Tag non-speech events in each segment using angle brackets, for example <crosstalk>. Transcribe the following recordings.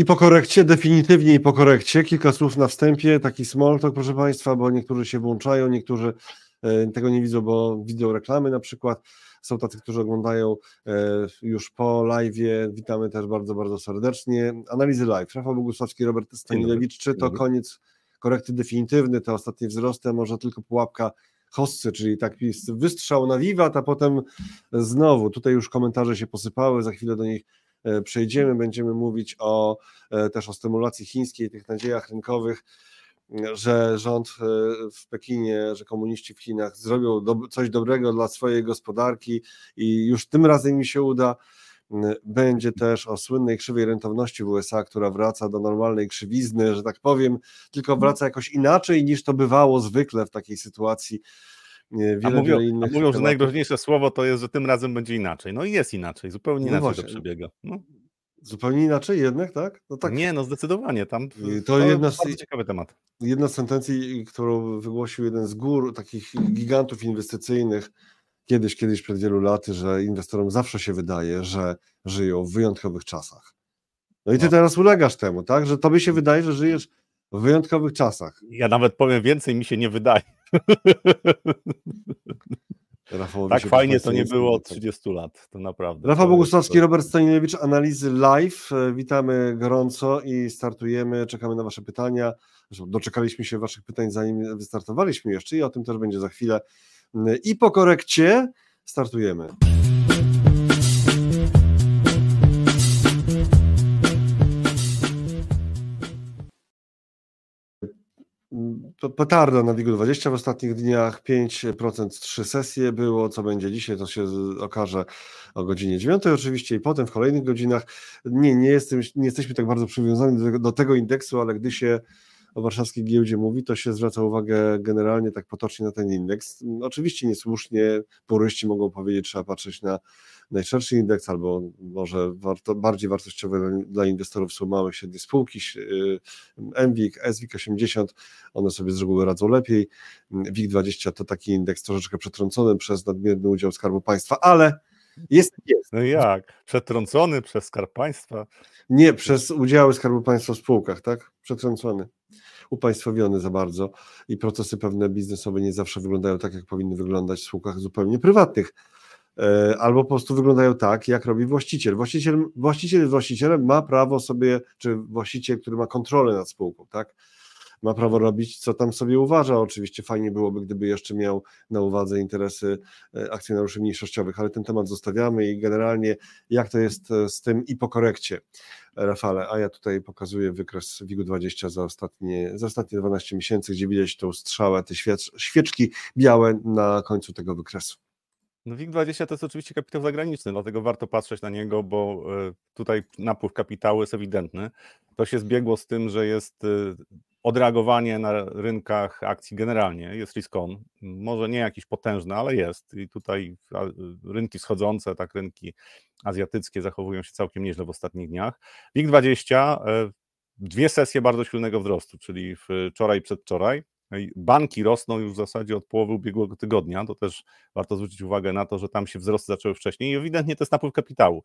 I po korekcie, definitywnie i po korekcie, kilka słów na wstępie, taki small talk, proszę Państwa, bo niektórzy się włączają, niektórzy e, tego nie widzą, bo widzą reklamy na przykład. Są tacy, którzy oglądają e, już po live. Witamy też bardzo, bardzo serdecznie. Analizy live. Rafał Bogusławski, Robert Stanilewicz. Czy to koniec korekty definitywny, te ostatnie wzrosty, może tylko pułapka hossy, czyli taki wystrzał na wiwat, a potem znowu. Tutaj już komentarze się posypały, za chwilę do nich przejdziemy. Będziemy mówić o e, też o stymulacji chińskiej, tych nadziejach rynkowych że rząd e, w Pekinie, że komuniści w Chinach zrobią do, coś dobrego dla swojej gospodarki i już tym razem mi się uda. Będzie też o słynnej krzywej rentowności w USA, która wraca do normalnej krzywizny, że tak powiem, tylko wraca jakoś inaczej niż to bywało zwykle w takiej sytuacji. Wiele, a mówią, a mówią że najgroźniejsze słowo to jest, że tym razem będzie inaczej. No i jest inaczej, zupełnie no inaczej no to przebiega. No. Zupełnie inaczej jednak, tak? No tak. Nie, no zdecydowanie. Tam to, to jedna z, ciekawy temat. Jedna z sentencji, którą wygłosił jeden z gór takich gigantów inwestycyjnych kiedyś, kiedyś przed wielu laty, że inwestorom zawsze się wydaje, że żyją w wyjątkowych czasach. No i ty no. teraz ulegasz temu, tak? Że tobie się wydaje, że żyjesz w wyjątkowych czasach. Ja nawet powiem więcej, mi się nie wydaje. <laughs> Rafałowi tak fajnie to nie było od 30 lat, to naprawdę. Rafał Bogusławski, Robert Stanilewicz, analizy live. E, witamy gorąco i startujemy. Czekamy na Wasze pytania. Doczekaliśmy się Waszych pytań, zanim wystartowaliśmy jeszcze i o tym też będzie za chwilę. E, I po korekcie startujemy. Petarda na WIG-20 w ostatnich dniach, 5% trzy sesje było, co będzie dzisiaj, to się okaże o godzinie 9 oczywiście i potem w kolejnych godzinach. Nie, nie, jestem, nie jesteśmy tak bardzo przywiązani do do tego indeksu, ale gdy się o warszawskiej giełdzie mówi, to się zwraca uwagę generalnie tak potocznie na ten indeks. Oczywiście niesłusznie puryści mogą powiedzieć, trzeba patrzeć na najszerszy indeks, albo może warto, bardziej wartościowe dla inwestorów są małe średnie spółki, MWIG, SWIG 80, one sobie z reguły radzą lepiej. WIG20 to taki indeks troszeczkę przetrącony przez nadmierny udział Skarbu Państwa, ale jest, jest. No jak? Przetrącony przez Skarb Państwa? Nie, przez udziały Skarbu Państwa w spółkach, tak? Przetrącony upaństwowiony za bardzo i procesy pewne biznesowe nie zawsze wyglądają tak, jak powinny wyglądać w spółkach zupełnie prywatnych. E, albo po prostu wyglądają tak, jak robi właściciel. Właściciel, właściciel właścicielem ma prawo sobie, czy właściciel, który ma kontrolę nad spółką, tak? Ma prawo robić, co tam sobie uważa. Oczywiście fajnie byłoby, gdyby jeszcze miał na uwadze interesy e, akcjonariuszy mniejszościowych, ale ten temat zostawiamy i generalnie jak to jest e, z tym i po korekcie, Rafale, a ja tutaj pokazuję wykres WIG-20 za ostatnie, za ostatnie 12 miesięcy, gdzie widać tą strzałę, te świeczki białe na końcu tego wykresu. No WIG20 to jest oczywiście kapitał zagraniczny, dlatego warto patrzeć na niego, bo e, tutaj napływ kapitału jest ewidentny. To się zbiegło z tym, że jest odreagowanie na rynkach akcji generalnie jest risk on. Może nie jakiś potężny, ale jest. I tutaj rynki wschodzące, tak rynki azjatyckie zachowują się całkiem nieźle w ostatnich dniach. WIG20 e, dwie sesje bardzo silnego wzrostu, czyli wczoraj i przedwczoraj. Banki rosną już w zasadzie od połowy ubiegłego tygodnia. To też warto zwrócić uwagę na to, że tam się wzrosty zaczęły wcześniej i ewidentnie to jest napływ kapitału.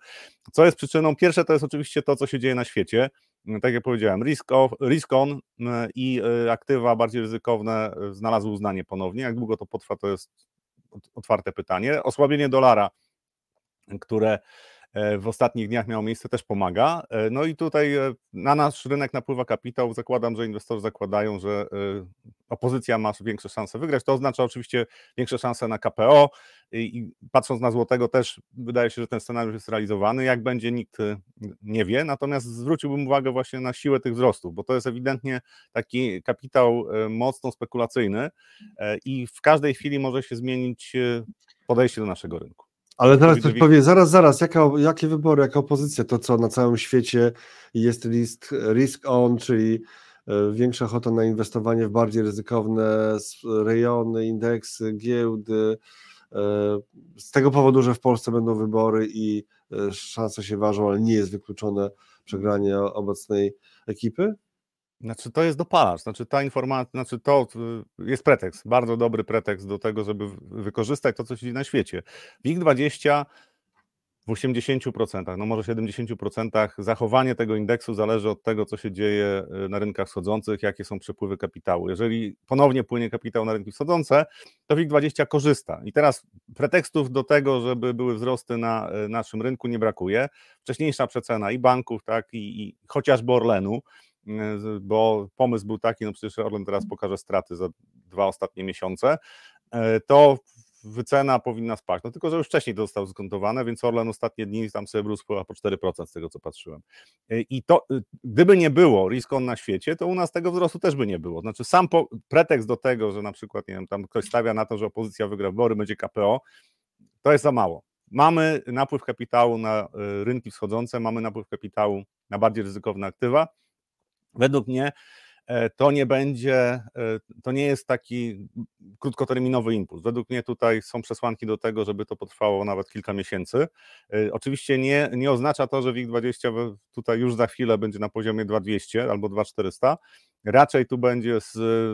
Co jest przyczyną? Pierwsze to jest oczywiście to, co się dzieje na świecie. Tak jak powiedziałem, risk, risk on i e, aktywa bardziej ryzykowne e, znalazły uznanie ponownie. Jak długo to potrwa, to jest otwarte pytanie. Osłabienie dolara, które w ostatnich dniach miało miejsce, też pomaga. E, no i tutaj e, na nasz rynek napływa kapitał. Zakładam, że inwestorzy zakładają, że opozycja ma większe szanse wygrać. To oznacza oczywiście większe szanse na KPO i patrząc na złotego też wydaje się, że ten scenariusz jest realizowany. Jak będzie, nikt nie wie. Natomiast zwróciłbym uwagę właśnie na siłę tych wzrostów, bo to jest ewidentnie taki kapitał mocno spekulacyjny i w każdej chwili może się zmienić podejście do naszego rynku. Ale teraz ktoś powie, zaraz, zaraz, jaka, jakie wybory, jaka opozycja, to co na całym świecie jest risk, risk on, czyli e, większa ochota na inwestowanie w bardziej ryzykowne rejony, indeksy, giełdy. E, z tego powodu, że w Polsce będą wybory i e, szanse się ważą, ale nie jest wykluczone przegranie obecnej ekipy? Znaczy, to jest dopalacz, znaczy ta informacja, znaczy to jest pretekst, bardzo dobry pretekst do tego, żeby wykorzystać to, co się dzieje na świecie. WIG20 w 80%, no może 70% zachowanie tego indeksu zależy od tego, co się dzieje y, na rynkach wschodzących, jakie są przepływy kapitału. Jeżeli ponownie płynie kapitał na rynki wschodzące, to WIG20 korzysta. I teraz pretekstów do tego, żeby były wzrosty na y, naszym rynku nie brakuje. Wcześniejsza przecena i banków, tak, i, i chociażby Orlenu, bo pomysł był taki, no przecież Orlen teraz pokaże straty za dwa ostatnie miesiące, to wycena powinna spaść. No tylko, że już wcześniej to zostało skontowane, więc Orlen ostatnie dni tam sobie rósł po 4% z tego, co patrzyłem. Y, I to, y, gdyby nie było risk on na świecie, to u nas tego wzrostu też by nie było. Znaczy sam po, pretekst do tego, że na przykład, nie wiem, tam ktoś stawia na to, że opozycja wygra wybory, będzie KPO, to jest za mało. Mamy napływ kapitału na rynki wschodzące, mamy napływ kapitału na bardziej ryzykowne aktywa. Według mnie E, to nie będzie, e, to nie jest taki krótkoterminowy impuls. Według mnie tutaj są przesłanki do tego, żeby to potrwało nawet kilka miesięcy. E, oczywiście nie, nie oznacza to, że WIG20 tutaj już za chwilę będzie na poziomie 2200 albo 2400. Raczej tu będzie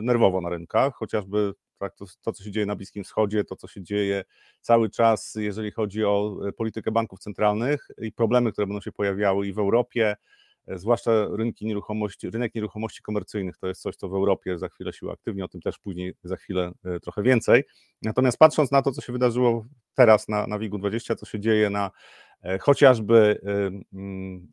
nerwowo na rynkach, chociażby tak, to, to, co się dzieje na Bliskim Wschodzie, to, co się dzieje cały czas, jeżeli chodzi o politykę banków centralnych i problemy, które będą się pojawiały i w Europie, zwłaszcza rynki nieruchomości, rynek nieruchomości komercyjnych to jest coś, co w Europie za chwilę się uaktywni, o tym też później za chwilę e, trochę więcej. Natomiast patrząc na to, co się wydarzyło teraz na, na WIG-20, co się dzieje na e, chociażby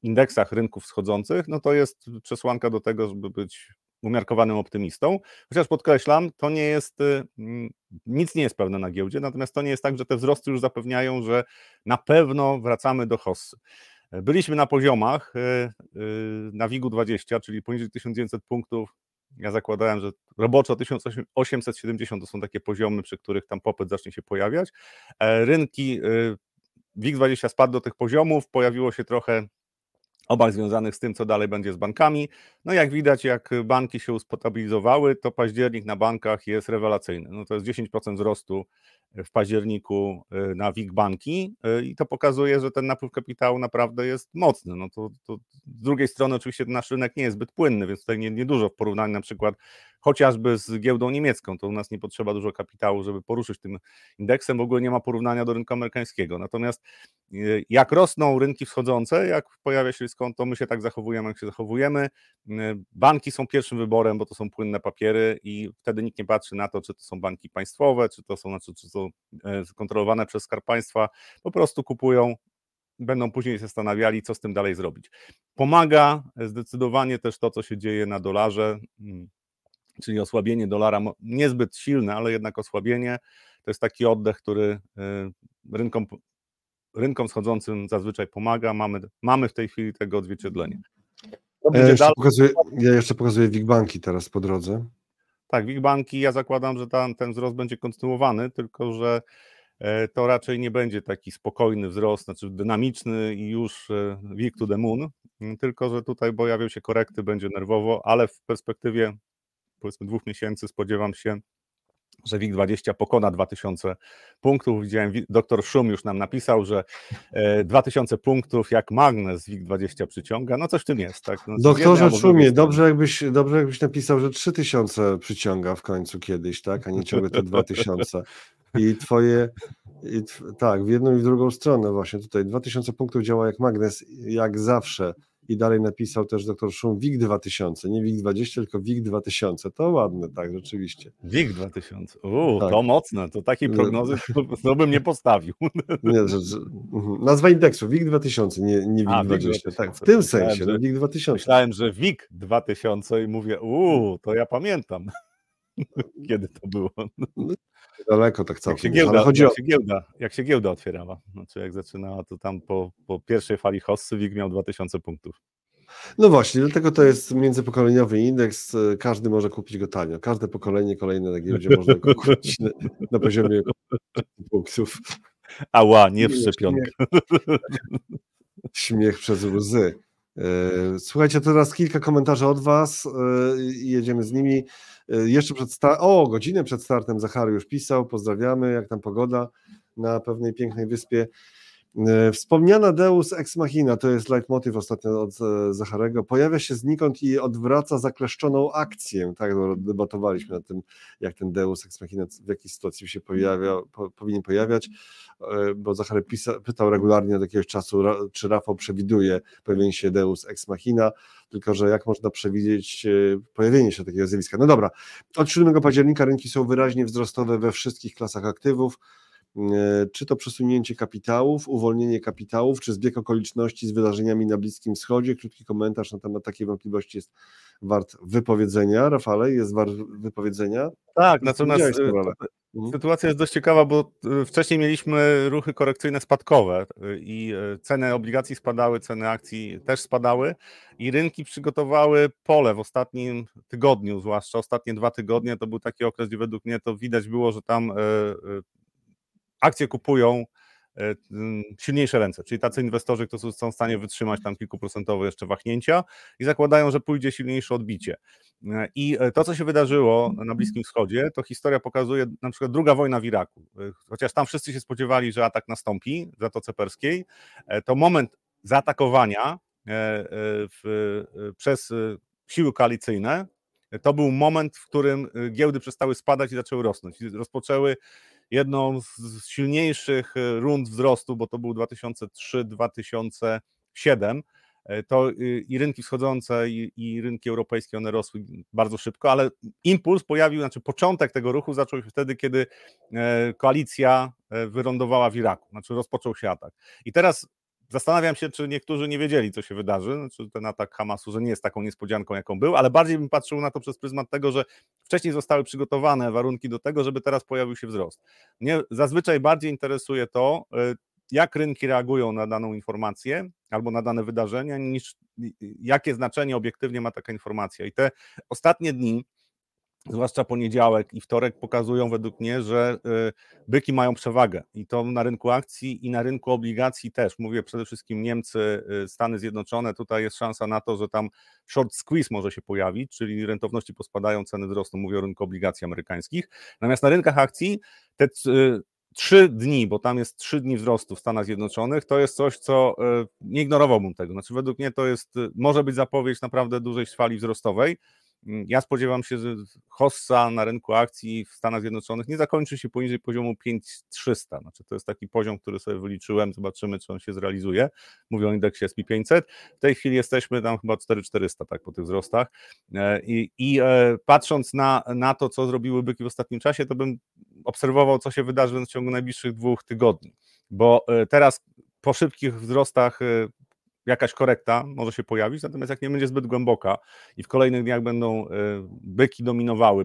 indeksach rynków wschodzących, no to jest przesłanka do tego, żeby być umiarkowanym optymistą. Chociaż podkreślam, to nie jest, mm, nic nie jest pewne na giełdzie, natomiast to nie jest tak, że te wzrosty już zapewniają, że na pewno wracamy do hossy. Byliśmy na poziomach y, y, na WIG-u 20, czyli poniżej 1900 punktów. Ja zakładałem, że roboczo 1870 to są takie poziomy, przy których tam popyt zacznie się pojawiać. E, rynki y, WIG20 spadł do tych poziomów, pojawiło się trochę obaw związanych z tym, co dalej będzie z bankami. No jak widać, jak banki się ustabilizowały, to październik na bankach jest rewelacyjny. No to jest 10% wzrostu w październiku y, na WIG banki y, i to pokazuje, że ten napływ kapitału naprawdę jest mocny. No to, to z drugiej strony oczywiście nasz rynek nie jest zbyt płynny, więc tutaj nie, niedużo w porównaniu na przykład chociażby z giełdą niemiecką, to u nas nie potrzeba dużo kapitału, żeby poruszyć tym indeksem, w ogóle nie ma porównania do rynku amerykańskiego. Natomiast y, jak rosną rynki wschodzące, jak pojawia się skąd, to my się tak zachowujemy, jak się zachowujemy. Banki są pierwszym wyborem, bo to są płynne papiery i wtedy nikt nie patrzy na to, czy to są banki państwowe, czy to są, znaczy, czy są e, kontrolowane przez Skarb Państwa, po prostu kupują będą później się zastanawiali, co z tym dalej zrobić. Pomaga zdecydowanie też to, co się dzieje na dolarze, mm, czyli osłabienie dolara, niezbyt silne, ale jednak osłabienie. To jest taki oddech, który y, rynkom, rynkom schodzącym zazwyczaj pomaga. Mamy, mamy w tej chwili tego odzwierciedlenie. Ja jeszcze, pokazuję, ja jeszcze pokazuję WIG banki teraz po drodze. Tak, WIG banki, ja zakładam, że tam, ten wzrost będzie kontynuowany, tylko że e, to raczej nie będzie taki spokojny wzrost, znaczy dynamiczny i już e, WIG to the moon, tylko że tutaj pojawią się korekty, będzie nerwowo, ale w perspektywie powiedzmy dwóch miesięcy spodziewam się, że WIG20 pokona 2000 punktów. Widziałem, doktor Szum już nam napisał, że 2000 e, punktów jak magnes WIG20 przyciąga. No coś w tym jest. Tak? No, Doktorze Szumie, dobrze jakbyś, dobrze jakbyś napisał, że 3000 przyciąga w końcu kiedyś, tak? a nie ciągle te 2000. I twoje, i tak, w jedną i w drugą stronę właśnie tutaj 2000 punktów działa jak magnes, jak zawsze i dalej napisał też doktor Szum WIG 2000, nie WIG 20, tylko WIG 2000. To ładne, tak, rzeczywiście. WIG 2000, uuu, tak. to mocne, to takiej prognozy to, bym nie postawił. Nie, że, że, mhm. nazwa indeksu WIG 2000, nie, nie WIG A, 20. tak, w tym myślałem, sensie, no, że, WIG 2000. Myślałem, że WIG 2000 i mówię, uuu, to ja pamiętam. <laughs> Kiedy to było? No, daleko tak całkiem. Jak się giełda, chodzi jak, o... się giełda, jak się giełda otwierała, znaczy jak zaczynała, to tam po, po pierwszej fali hossy WIG miał 2000 punktów. No właśnie, dlatego to jest międzypokoleniowy indeks, każdy może kupić go tanio. Każde pokolenie kolejne na giełdzie można go <laughs> kupić na, na poziomie punktów. Ała, nie w szczepionkę. Śmiech, śmiech <laughs> przez łzy. E, słuchajcie, teraz kilka komentarzy od Was e, i jedziemy z nimi. E, jeszcze przed startem, o, godzinę przed startem Zachary już pisał, pozdrawiamy, jak tam pogoda na pewnej pięknej wyspie. E, wspomniana Deus Ex Machina, to jest leitmotiv ostatnio od e, Zacharego, pojawia się znikąd i odwraca zakleszczoną akcję. Tak, no, debatowaliśmy nad tym, jak ten Deus Ex Machina, w jakiej sytuacji się pojawia, po, powinien pojawiać, e, bo Zachary pisa, pytał regularnie od jakiegoś czasu, czy Rafał przewiduje pojawienie się Deus Ex Machina, tylko że jak można przewidzieć pojawienie się takiego zjawiska. No dobra, od 7 października rynki są wyraźnie wzrostowe we wszystkich klasach aktywów, czy to przesunięcie kapitałów, uwolnienie kapitałów, czy zbieg okoliczności z wydarzeniami na Bliskim Wschodzie. Krótki komentarz na temat takiej wątpliwości jest wart wypowiedzenia. Rafale, jest wart wypowiedzenia? Tak, natomiast e, mhm. sytuacja jest dość ciekawa, bo e, wcześniej mieliśmy ruchy korekcyjne spadkowe i ceny obligacji spadały, ceny akcji też spadały i rynki przygotowały pole w ostatnim tygodniu, zwłaszcza ostatnie dwa tygodnie, to był taki okres, gdzie według mnie to widać było, że tam akcje kupują e, silniejsze ręce, czyli tacy inwestorzy, którzy są w stanie wytrzymać tam kilkuprocentowe jeszcze wahnięcia i zakładają, że pójdzie silniejsze odbicie. E, I e, to, co się wydarzyło na Bliskim Wschodzie, to historia pokazuje na przykład druga wojna w Iraku. Chociaż tam wszyscy się spodziewali, że atak nastąpi w Zatoce Perskiej, to moment zaatakowania w, przez siły koalicyjne to był moment, w którym giełdy przestały spadać i zaczęły rosnąć. Rozpoczęły jedną z silniejszych e, rund wzrostu, bo to był 2003-2007, e, to y, i rynki wschodzące, i, i, rynki europejskie, one rosły bardzo szybko, ale impuls pojawił, znaczy początek tego ruchu zaczął się wtedy, kiedy e, koalicja wyrądowała w Iraku, znaczy rozpoczął się atak. I teraz Zastanawiam się, czy niektórzy nie wiedzieli, co się wydarzy, znaczy ten atak Hamasu, że nie jest taką niespodzianką, jaką był, ale bardziej bym patrzył na to przez pryzmat tego, że wcześniej zostały przygotowane warunki do tego, żeby teraz pojawił się wzrost. Mnie zazwyczaj bardziej interesuje to, y, jak rynki reagują na daną informację albo na dane wydarzenia, niż jakie znaczenie obiektywnie ma taka informacja. I te ostatnie dni, zwłaszcza poniedziałek i wtorek pokazują według mnie, że y, byki mają przewagę i to na rynku akcji i na rynku obligacji też. Mówię przede wszystkim Niemcy, y, Stany Zjednoczone, tutaj jest szansa na to, że tam short squeeze może się pojawić, czyli rentowności pospadają, ceny wzrosną, mówię o rynku obligacji amerykańskich. Natomiast na rynkach akcji te y, trzy dni, bo tam jest trzy dni wzrostu w Stanach Zjednoczonych, to jest coś, co nie ignorowałbym tego. Znaczy według mnie to jest, może być zapowiedź naprawdę dużej fali wzrostowej, ja spodziewam się, że hossa na rynku akcji w Stanach Zjednoczonych nie zakończy się poniżej poziomu 5300. Znaczy to jest taki poziom, który sobie wyliczyłem, zobaczymy, czy on się zrealizuje. Mówię o indeksie SP500. W tej chwili jesteśmy tam chyba 4400 tak, po tych wzrostach. E, I, i e, patrząc na, na to, co zrobiły byki w ostatnim czasie, to bym obserwował, co się wydarzy w ciągu najbliższych dwóch tygodni. Bo e, teraz po szybkich wzrostach jakaś korekta może się pojawić, natomiast jak nie będzie zbyt głęboka i w kolejnych dniach będą e, byki dominowały,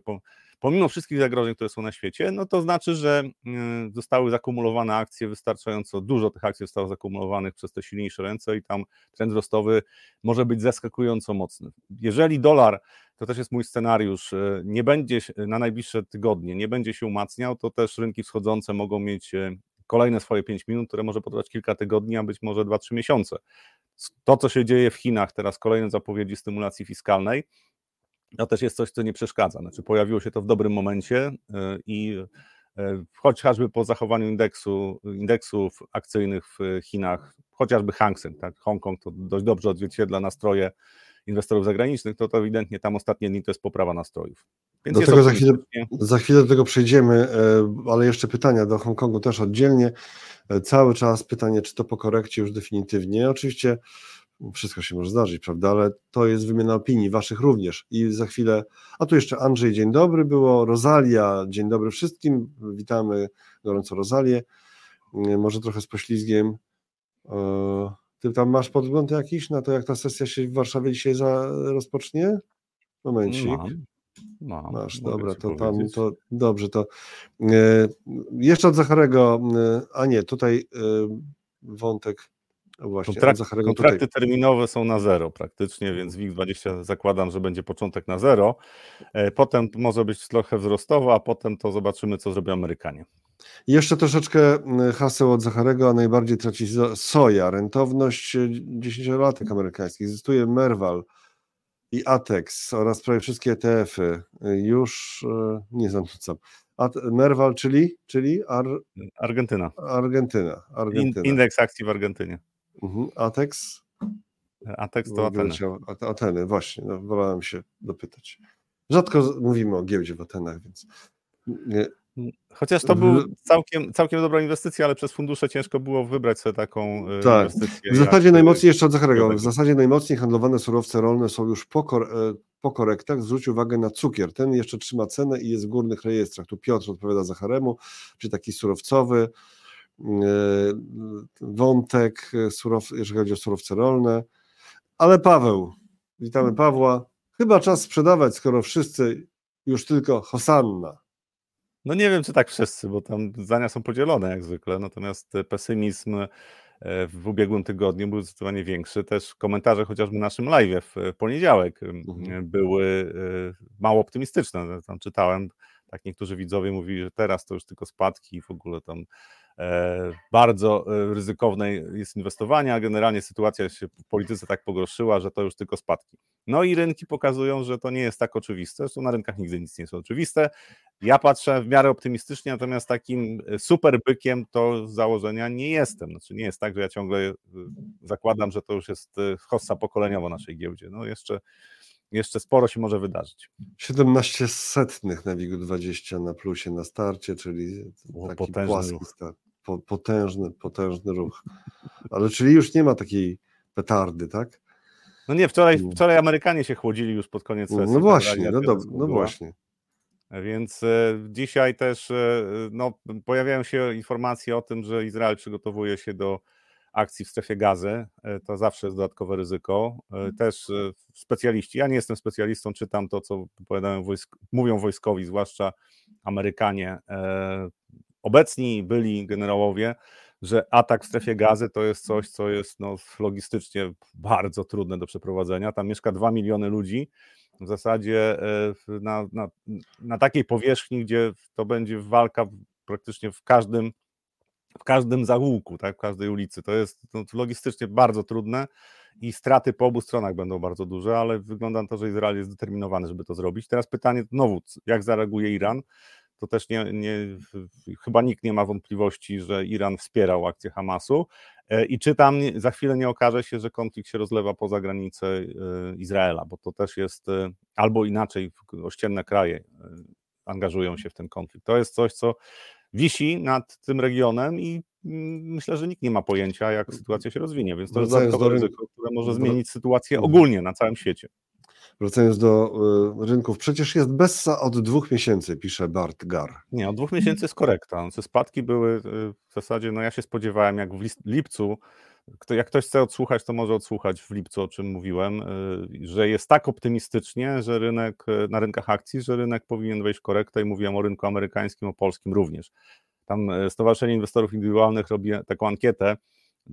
pomimo wszystkich zagrożeń, które są na świecie, no to znaczy, że e, zostały zakumulowane akcje, wystarczająco dużo tych akcji zostało zakumulowanych przez te silniejsze ręce i tam trend wzrostowy może być zaskakująco mocny. Jeżeli dolar, to też jest mój scenariusz, e, nie będzie na najbliższe tygodnie, nie będzie się umacniał, to też rynki wschodzące mogą mieć kolejne swoje 5 minut, które może potrwać kilka tygodni, a być może 2-3 miesiące to, co się dzieje w Chinach, teraz kolejne zapowiedzi stymulacji fiskalnej, to też jest coś, co nie przeszkadza. Znaczy, pojawiło się to w dobrym momencie e, i e, chociażby po zachowaniu indeksu, indeksów akcyjnych w Chinach, chociażby Hang Seng, tak, Hongkong to dość dobrze odzwierciedla nastroje inwestorów zagranicznych, to, to ewidentnie tam ostatnie dni to jest poprawa nastrojów. Więc do tego za chwilę, za chwilę do tego przejdziemy, e, ale jeszcze pytania do Hongkongu też oddzielnie. E, cały czas pytanie, czy to po korekcie już definitywnie. Oczywiście wszystko się może zdarzyć, prawda, ale to jest wymiana opinii, waszych również. I za chwilę, a tu jeszcze Andrzej, dzień dobry było, Rozalia, dzień dobry wszystkim, witamy gorąco Rozalię, e, może trochę z poślizgiem. Ty tam masz podgląd jakiś na to, jak ta sesja się w Warszawie dzisiaj za, rozpocznie? Momencik. Mam. Mam, Masz, dobra, to tam, to dobrze, to e, jeszcze od Zacharego, e, a nie, tutaj e, wątek Właśnie, Kontrakt, kontrakty tutaj. terminowe są na zero praktycznie, więc WIG20 zakładam, że będzie początek na zero. E, potem może być trochę wzrostowo, a potem to zobaczymy, co zrobią Amerykanie. Jeszcze troszeczkę haseł od Zacharego, a najbardziej traci soja. Rentowność 10-latek amerykańskich. Egzystuje Merval i ATEX oraz prawie wszystkie ETF-y. Już e, nie zanucam. Merval, czyli, czyli Ar, Argentyna. Argentyna. Argentyna. indeks akcji w Argentynie. Mhm. Atex? Atex to Ateny. Ateny, właśnie, no, wolałem się dopytać. Rzadko mówimy o giełdzie w Atenach, więc nie, Chociaż to był całkiem, całkiem dobra inwestycja, ale przez fundusze ciężko było wybrać sobie taką e, Tak. inwestycję. W zasadzie jak, e, najmocniej, jeszcze od Zacharego, w zasadzie najmocniej handlowane surowce rolne są już po, kor, e, po korektach. Zwróć uwagę na cukier. Ten jeszcze trzyma cenę i jest w górnych rejestrach. Tu Piotr odpowiada Zacharemu, czyli taki surowcowy wątek, e, surow, jeżeli chodzi o surowce rolne. Ale Paweł, witamy Pawła. Chyba czas sprzedawać, skoro wszyscy już tylko Hosanna. No nie wiem, czy tak wszyscy, bo tam zdania są podzielone jak zwykle, natomiast e, pesymizm e, w ubiegłym tygodniu był zdecydowanie większy. Też komentarze chociażby na naszym live w poniedziałek Mhm. były e, mało optymistyczne. Tam czytałem, tak niektórzy widzowie mówili, że teraz to już tylko spadki i w ogóle tam e, bardzo e, ryzykowne jest inwestowanie, a generalnie sytuacja się w polityce tak pogorszyła, że to już tylko spadki. No i rynki pokazują, że to nie jest tak oczywiste. Zresztą na rynkach nigdy nic nie jest oczywiste. Ja patrzę w miarę optymistycznie, natomiast takim e, super bykiem to z założenia nie jestem. Znaczy nie jest tak, że ja ciągle e, zakładam, że to już jest e, hossa pokoleniowo naszej giełdzie. No jeszcze, jeszcze sporo się może wydarzyć. 17 setnych na WIG-20 na plusie na starcie, czyli O, taki potężny płaski ruch. start. Po, potężny, potężny ruch. Ale czyli już nie ma takiej petardy, tak? No nie, wczoraj, Mm. wczoraj Amerykanie się chłodzili już pod koniec sesji. No właśnie, no, Rada dob- no właśnie. Więc e, dzisiaj też e, no, pojawiają się informacje o tym, że Izrael przygotowuje się do akcji w strefie gazy. E, To zawsze jest dodatkowe ryzyko. E, Też e, specjaliści, ja nie jestem specjalistą, czytam to, co wojsk, mówią wojskowi, zwłaszcza Amerykanie, obecni byli generałowie, że atak w strefie gazy to jest coś, co jest no, logistycznie bardzo trudne do przeprowadzenia. Tam mieszka 2 miliony ludzi. W zasadzie na, na, na takiej powierzchni, gdzie to będzie walka praktycznie w każdym, w każdym zaułku, tak, w każdej ulicy. To jest no, logistycznie bardzo trudne i straty po obu stronach będą bardzo duże, ale wygląda na to, że Izrael jest zdeterminowany, żeby to zrobić. Teraz pytanie znowu, jak zareaguje Iran? To też nie, nie, chyba nikt nie ma wątpliwości, że Iran wspierał akcję Hamasu. E, I czy tam za chwilę nie okaże się, że konflikt się rozlewa poza granicę e, Izraela, bo to też jest e, albo inaczej, ościenne kraje angażują się w ten konflikt. To jest coś, co wisi nad tym regionem i mm, myślę, że nikt nie ma pojęcia, jak sytuacja się rozwinie, więc to jest dodatkowe ryzyko, które może zmienić sytuację Mhm. ogólnie na całym świecie. Wracając do y, rynków, przecież jest Bessa od dwóch miesięcy, pisze Bart Gar. Nie, od dwóch miesięcy jest korekta. Znaczy spadki były y, w zasadzie, no ja się spodziewałem, jak w lipcu, kto, jak ktoś chce odsłuchać, to może odsłuchać w lipcu, o czym mówiłem, y, że jest tak optymistycznie, że rynek, y, na rynkach akcji, że rynek powinien wejść w korektę i mówiłem o rynku amerykańskim, o polskim również. Tam y, Stowarzyszenie Inwestorów Indywidualnych robi taką ankietę,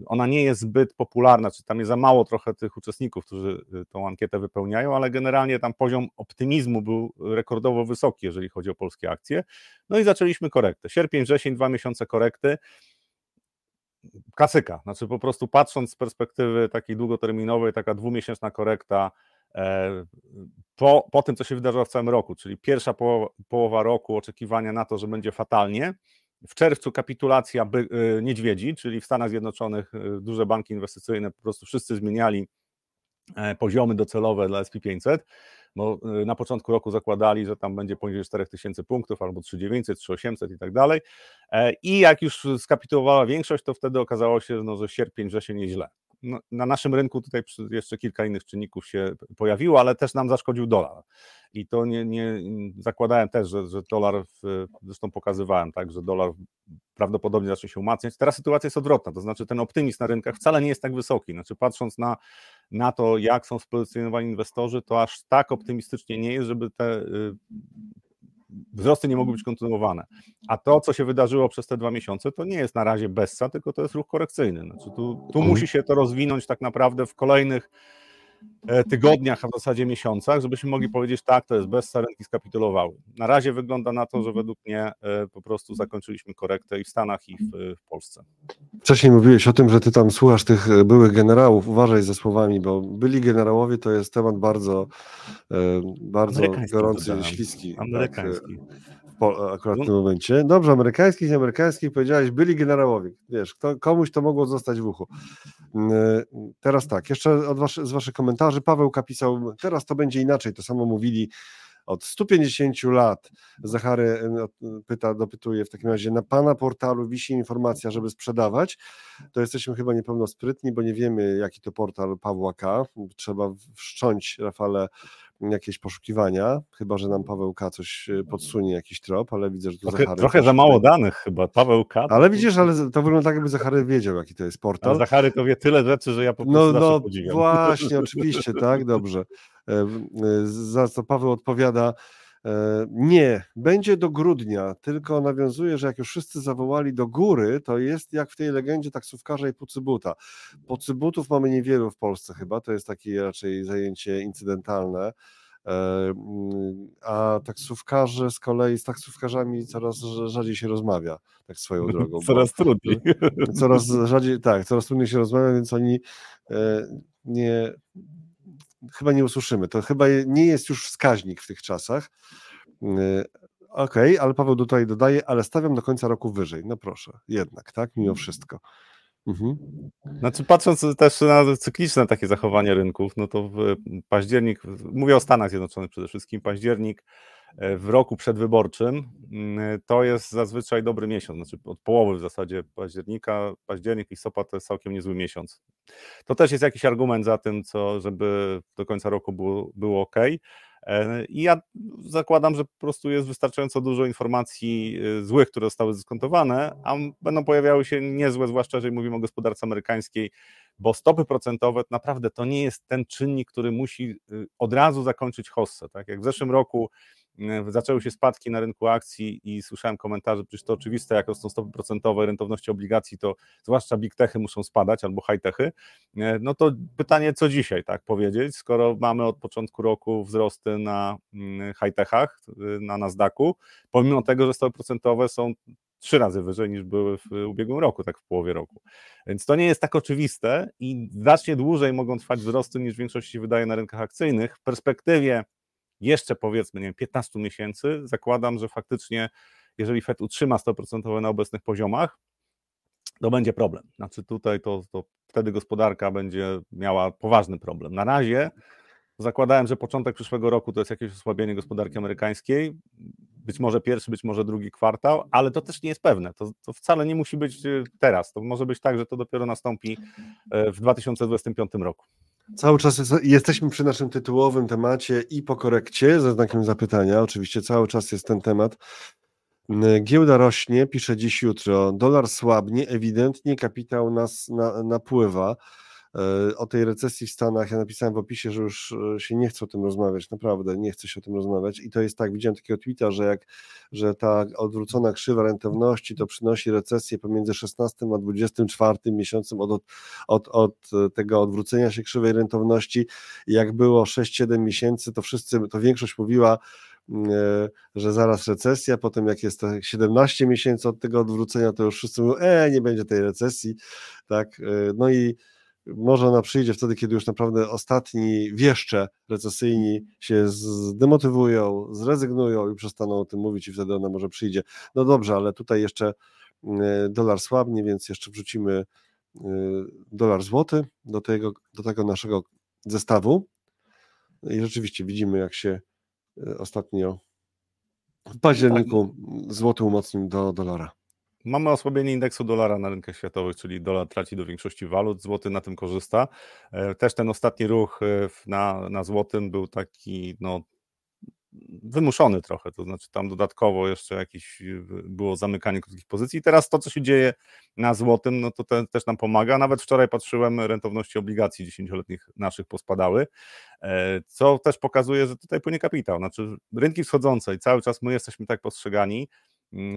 ona nie jest zbyt popularna, czy tam jest za mało trochę tych uczestników, którzy tą ankietę wypełniają, ale generalnie tam poziom optymizmu był rekordowo wysoki, jeżeli chodzi o polskie akcje. No i zaczęliśmy korektę. Sierpień, wrzesień, dwa miesiące korekty. Klasyka, znaczy po prostu patrząc z perspektywy takiej długoterminowej, taka dwumiesięczna korekta e, po, po tym, co się wydarzyło w całym roku, czyli pierwsza połowa, połowa roku oczekiwania na to, że będzie fatalnie. W czerwcu kapitulacja by, y, niedźwiedzi, czyli w Stanach Zjednoczonych y, duże banki inwestycyjne po prostu wszyscy zmieniali e, poziomy docelowe dla SP500, y, na początku roku zakładali, że tam będzie poniżej 4000 punktów albo 3900, 3800 i tak dalej. E, I jak już skapitulowała większość, to wtedy okazało się, no, że sierpień, wrzesień jest źle. No, na naszym rynku tutaj jeszcze kilka innych czynników się pojawiło, ale też nam zaszkodził dolar. I to nie, nie zakładałem też, że, że dolar, w, zresztą pokazywałem, tak, że dolar prawdopodobnie zacznie się umacniać. Teraz sytuacja jest odwrotna, to znaczy ten optymizm na rynkach wcale nie jest tak wysoki. Znaczy patrząc na, na to, jak są spozycjonowani inwestorzy, to aż tak optymistycznie nie jest, żeby te y, wzrosty nie mogły być kontynuowane. A to, co się wydarzyło przez te dwa miesiące, to nie jest na razie bessa, tylko to jest ruch korekcyjny. Znaczy tu, tu musi się to rozwinąć tak naprawdę w kolejnych tygodniach, a w zasadzie miesiącach, żebyśmy mogli powiedzieć, tak, to jest bessa, rynki skapitulowały. Na razie wygląda na to, że według mnie e, po prostu zakończyliśmy korektę i w Stanach, i w, w Polsce. Wcześniej mówiłeś o tym, że ty tam słuchasz tych e, byłych generałów. Uważaj ze słowami, bo byli generałowie to jest temat bardzo, e, bardzo gorący, śliski. Tak, Amerykański. e, w po, akurat w tym momencie. Dobrze, amerykańskich, amerykańskich powiedziałeś, byli generałowie. Wiesz, kto, komuś to mogło zostać w uchu. Mm, teraz tak, jeszcze od waszy, z waszych komentarzy. Paweł Kapisał, teraz to będzie inaczej, to samo mówili od 150 lat. Zachary no, pyta, dopytuje w takim razie, na pana portalu wisi informacja, żeby sprzedawać. To jesteśmy chyba niepełno sprytni, bo nie wiemy, jaki to portal Pawła K. Trzeba wszcząć, Rafale, jakieś poszukiwania, chyba że nam Paweł K. coś e, podsunie, jakiś trop, ale widzę, że tu trochę, Zachary... Trochę za mało danych chyba, Paweł K. Ale widzisz, ale to wygląda tak, jakby Zachary wiedział, jaki to jest portal. A Zachary to wie tyle rzeczy, że ja po prostu No, no podziwiam. właśnie, <laughs> oczywiście, tak, dobrze. E, e, za co Paweł odpowiada, nie, będzie do grudnia, tylko nawiązuje, że jak już wszyscy zawołali do góry, to jest jak w tej legendzie taksówkarza i pucybuta. Pucybutów mamy niewielu w Polsce chyba, to jest takie raczej zajęcie incydentalne. A taksówkarze z kolei z taksówkarzami coraz rzadziej się rozmawia, tak swoją <laughs> drogą. Coraz trudniej. Coraz rzadziej, tak, coraz trudniej się rozmawia, więc oni nie, chyba nie usłyszymy. To chyba nie jest już wskaźnik w tych czasach. Okej, okay, ale Paweł tutaj dodaje, ale stawiam do końca roku wyżej. No proszę, jednak, tak, mimo wszystko. Mhm. Znaczy, patrząc też na cykliczne takie zachowanie rynków, no to w październik, mówię o Stanach Zjednoczonych przede wszystkim, październik w roku przedwyborczym mm, to jest zazwyczaj dobry miesiąc, znaczy od połowy w zasadzie października, październik, listopad to jest całkiem niezły miesiąc. To też jest jakiś argument za tym, co, żeby do końca roku było, było ok. E, I ja zakładam, że po prostu jest wystarczająco dużo informacji e, złych, które zostały zdyskontowane, a będą pojawiały się niezłe, zwłaszcza jeżeli mówimy o gospodarce amerykańskiej, bo stopy procentowe naprawdę to nie jest ten czynnik, który musi y, od razu zakończyć hossę. Tak? Jak w zeszłym roku E, zaczęły się spadki na rynku akcji i słyszałem komentarze, przecież to oczywiste, jak rosną stopy procentowe rentowności obligacji, to zwłaszcza big techy muszą spadać albo high techy. E, no to pytanie, co dzisiaj tak powiedzieć, skoro mamy od początku roku wzrosty na mm, high techach, y, na Nasdaqu, pomimo tego, że stopy procentowe są trzy razy wyżej niż były w ubiegłym roku, tak w połowie roku. Więc to nie jest tak oczywiste i znacznie dłużej mogą trwać wzrosty niż w większości wydaje na rynkach akcyjnych. W perspektywie jeszcze powiedzmy, nie wiem, 15 miesięcy, zakładam, że faktycznie, jeżeli Fed utrzyma 100% na obecnych poziomach, to będzie problem. Znaczy tutaj to, to wtedy gospodarka będzie miała poważny problem. Na razie zakładałem, że początek przyszłego roku to jest jakieś osłabienie gospodarki amerykańskiej, być może pierwszy, być może drugi kwartał, ale to też nie jest pewne. To, to wcale nie musi być y, teraz. To może być tak, że to dopiero nastąpi e, w 2025 roku. Cały czas jest, jesteśmy przy naszym tytułowym temacie i po korekcie, ze znakiem zapytania. Oczywiście cały czas jest ten temat. Giełda rośnie, pisze dziś jutro. Dolar słabnie, ewidentnie kapitał nas na, napływa. E, o tej recesji w Stanach ja napisałem w opisie, że już e, się nie chcę o tym rozmawiać, naprawdę nie chcę się o tym rozmawiać. I to jest tak, widziałem takiego tweeta, że jak, że ta odwrócona krzywa rentowności to przynosi recesję pomiędzy 16 a 24 miesiącem od, od, od tego odwrócenia się krzywej rentowności, jak było 6-7 miesięcy, to wszyscy, to większość mówiła, mm, e, że zaraz recesja, potem jak jest 17 miesięcy od tego odwrócenia, to już wszyscy mówią, e, nie będzie tej recesji, tak, no i może ona przyjdzie wtedy, kiedy już naprawdę ostatni wieszcze recesyjni się zdemotywują, zrezygnują i przestaną o tym mówić i wtedy ona może przyjdzie. No dobrze, ale tutaj jeszcze mm, dolar słabnie, więc jeszcze wrzucimy y, dolar złoty do tego, do tego naszego zestawu i rzeczywiście widzimy, jak się y, ostatnio w październiku złoty umocnił do dolara. Mamy osłabienie indeksu dolara na rynkach światowych, czyli dolar traci do większości walut, złoty na tym korzysta. E, też ten ostatni ruch e, na, na złotym był taki no, wymuszony trochę, to znaczy tam dodatkowo jeszcze jakieś e, było zamykanie krótkich pozycji. Teraz to, co się dzieje na złotym, no to te, też nam pomaga. Nawet wczoraj patrzyłem, rentowności obligacji dziesięcioletnich naszych pospadały, co też pokazuje, że tutaj płynie kapitał. Znaczy rynki wschodzące i cały czas my jesteśmy tak postrzegani,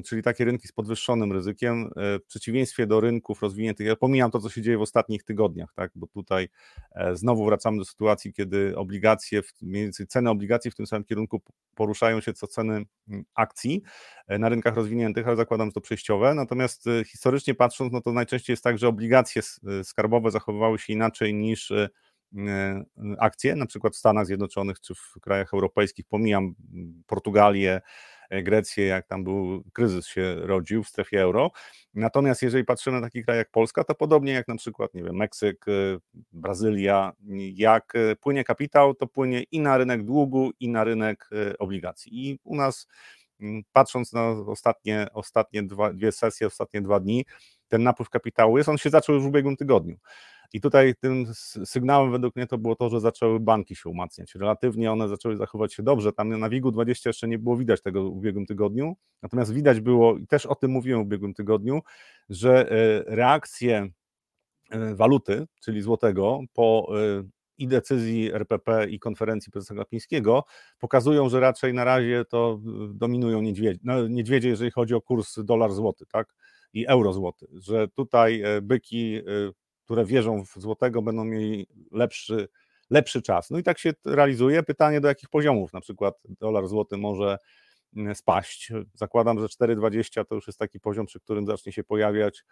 czyli takie rynki z podwyższonym ryzykiem, e, w przeciwieństwie do rynków rozwiniętych. Ja pomijam to, co się dzieje w ostatnich tygodniach, tak, bo tutaj e, znowu wracamy do sytuacji, kiedy obligacje, mniej więcej ceny obligacji w tym samym kierunku poruszają się co ceny mm, akcji e, na rynkach rozwiniętych, ale zakładam, że to przejściowe. Natomiast historycznie patrząc, no to najczęściej jest tak, że obligacje skarbowe zachowywały się inaczej niż akcje, na przykład w Stanach Zjednoczonych czy w krajach europejskich, pomijam Portugalię, Grecję, jak tam był kryzys się rodził w strefie euro. Natomiast jeżeli patrzymy na taki kraj jak Polska, to podobnie jak na przykład, nie wiem, Meksyk, Brazylia, jak płynie kapitał, to płynie i na rynek długu, i na rynek obligacji. I u nas mm, patrząc na ostatnie, ostatnie dwa, dwie sesje, ostatnie dwa dni, ten napływ kapitału jest, on się zaczął już w ubiegłym tygodniu. I tutaj tym sygnałem według mnie to było to, że zaczęły banki się umacniać. Relatywnie one zaczęły zachować się dobrze. Tam na WIG-20 jeszcze nie było widać tego w ubiegłym tygodniu. Natomiast widać było, i też o tym mówiłem w ubiegłym tygodniu, że e, reakcje e, waluty, czyli złotego, po e, i decyzji RPP i konferencji prezesa Glapińskiego pokazują, że raczej na razie to dominują niedźwiedzie, no, niedźwiedzie jeżeli chodzi o kurs dolar-złoty, tak? i euro-złoty, że tutaj byki które wierzą w złotego, będą mieli lepszy, lepszy czas. No i tak się realizuje. Pytanie, do jakich poziomów na przykład dolar złoty może mm, spaść. Zakładam, że 4,20 to już jest taki poziom, przy którym zacznie się pojawiać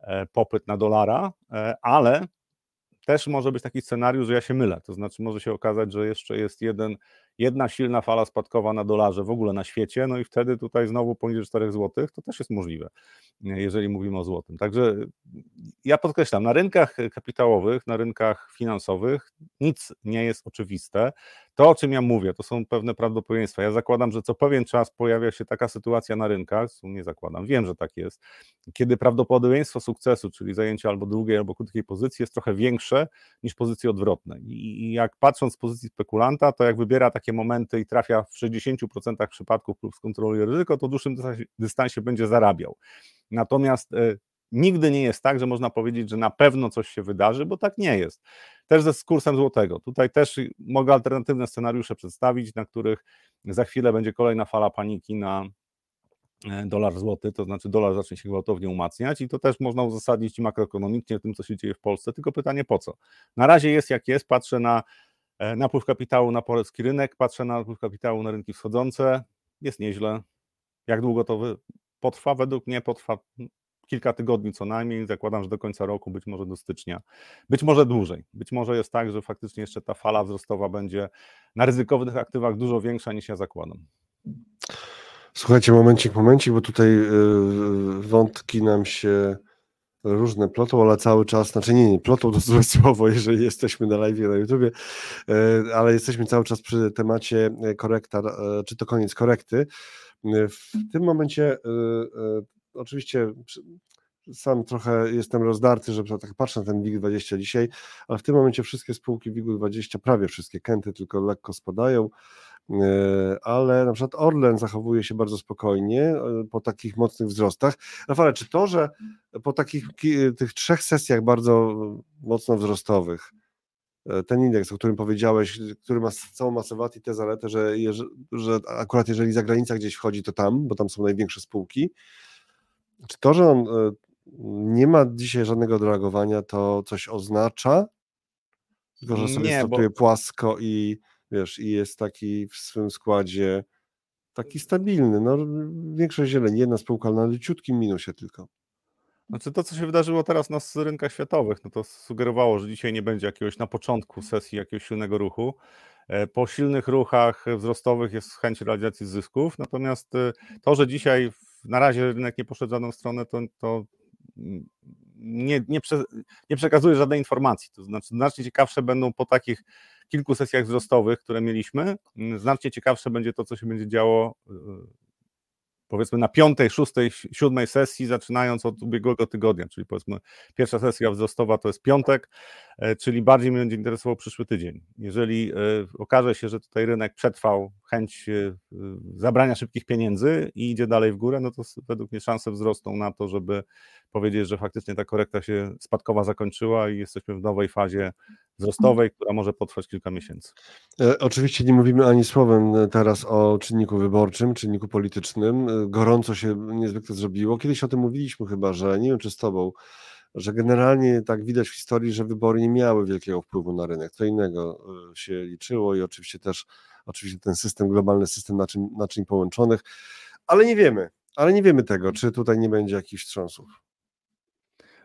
e, popyt na dolara, e, ale też może być taki scenariusz, że ja się mylę. To znaczy, może się okazać, że jeszcze jest jeden, jedna silna fala spadkowa na dolarze w ogóle na świecie, no i wtedy tutaj znowu poniżej 4 zł, to też jest możliwe, jeżeli mówimy o złotym. Także ja podkreślam, na rynkach kapitałowych, na rynkach finansowych nic nie jest oczywiste. To, o czym ja mówię, to są pewne prawdopodobieństwa. Ja zakładam, że co pewien czas pojawia się taka sytuacja na rynkach, nie zakładam, wiem, że tak jest, kiedy prawdopodobieństwo sukcesu, czyli zajęcia albo długiej, albo krótkiej pozycji jest trochę większe niż pozycje odwrotne. I jak patrząc z pozycji spekulanta, to jak wybiera takie momenty i trafia w 60% przypadków lub skontroluje ryzyko, to w dłuższym dystansie będzie zarabiał. Natomiast e, nigdy nie jest tak, że można powiedzieć, że na pewno coś się wydarzy, bo tak nie jest. Też ze kursem złotego. Tutaj też mogę alternatywne scenariusze przedstawić, na których za chwilę będzie kolejna fala paniki na e, dolar złoty, to znaczy dolar zacznie się gwałtownie umacniać i to też można uzasadnić makroekonomicznie tym, co się dzieje w Polsce, tylko pytanie po co. Na razie jest jak jest, patrzę na e, napływ kapitału na polski rynek, patrzę na napływ kapitału na rynki wschodzące, jest nieźle. Jak długo to potrwa? Według mnie potrwa kilka tygodni co najmniej, zakładam, że do końca roku, być może do stycznia, być może dłużej. Być może jest tak, że faktycznie jeszcze ta fala wzrostowa będzie na ryzykownych aktywach dużo większa niż ja zakładam. Słuchajcie, momencik, momencik, bo tutaj yy, wątki nam się różne plotą, ale cały czas, znaczy nie, nie, plotą to złe <laughs> słowo, jeżeli jesteśmy na live na YouTubie, yy, ale jesteśmy cały czas przy temacie korekta, czy to koniec korekty. W tym momencie oczywiście sam trochę jestem rozdarty, że tak patrzę na ten WIG20 dzisiaj, ale w tym momencie wszystkie spółki WIG20, prawie wszystkie, Kenty tylko lekko spadają, e, ale na przykład Orlen zachowuje się bardzo spokojnie e, po takich mocnych wzrostach. Rafale, czy to, że po takich tych trzech sesjach bardzo mocno wzrostowych, e, ten indeks, o którym powiedziałeś, który ma całą masę wad i tę zaletę, że, że akurat jeżeli zagranica gdzieś wchodzi, to tam, bo tam są największe spółki, czy to, że on e, nie ma dzisiaj żadnego odreagowania, to coś oznacza? Tylko, że sobie nie, startuje bo... płasko i wiesz, i jest taki w swym składzie taki stabilny. No, większość zieleni, jedna spółka, na leciutkim minusie tylko. Znaczy to, co się wydarzyło teraz na rynkach światowych, no to sugerowało, że dzisiaj nie będzie jakiegoś na początku sesji jakiegoś silnego ruchu. E, po silnych ruchach wzrostowych jest chęć realizacji zysków, natomiast e, to, że dzisiaj na razie rynek nie poszedł w żadną stronę, to, to nie, nie, prze, nie przekazuje żadnej informacji. To znaczy, znacznie ciekawsze będą po takich kilku sesjach wzrostowych, które mieliśmy, znacznie ciekawsze będzie to, co się będzie działo e, powiedzmy na piątej, szóstej, siódmej sesji, zaczynając od ubiegłego tygodnia, czyli powiedzmy pierwsza sesja wzrostowa to jest piątek, czyli bardziej mnie będzie interesował przyszły tydzień. Jeżeli e, okaże się, że tutaj rynek przetrwał chęć e, zabrania szybkich pieniędzy i idzie dalej w górę, no to według mnie szanse wzrosną na to, żeby powiedzieć, że faktycznie ta korekta się spadkowa zakończyła i jesteśmy w nowej fazie wzrostowej, która może potrwać kilka miesięcy. E, oczywiście nie mówimy ani słowem e, teraz o czynniku wyborczym, czynniku politycznym. E, gorąco się niezwykle zrobiło. Kiedyś o tym mówiliśmy chyba, że nie wiem czy z tobą, że generalnie tak widać w historii, że wybory nie miały wielkiego wpływu na rynek. Co innego się liczyło i oczywiście też oczywiście ten system, globalny system naczyń, naczyń połączonych, ale nie wiemy, ale nie wiemy tego, czy tutaj nie będzie jakichś wstrząsów.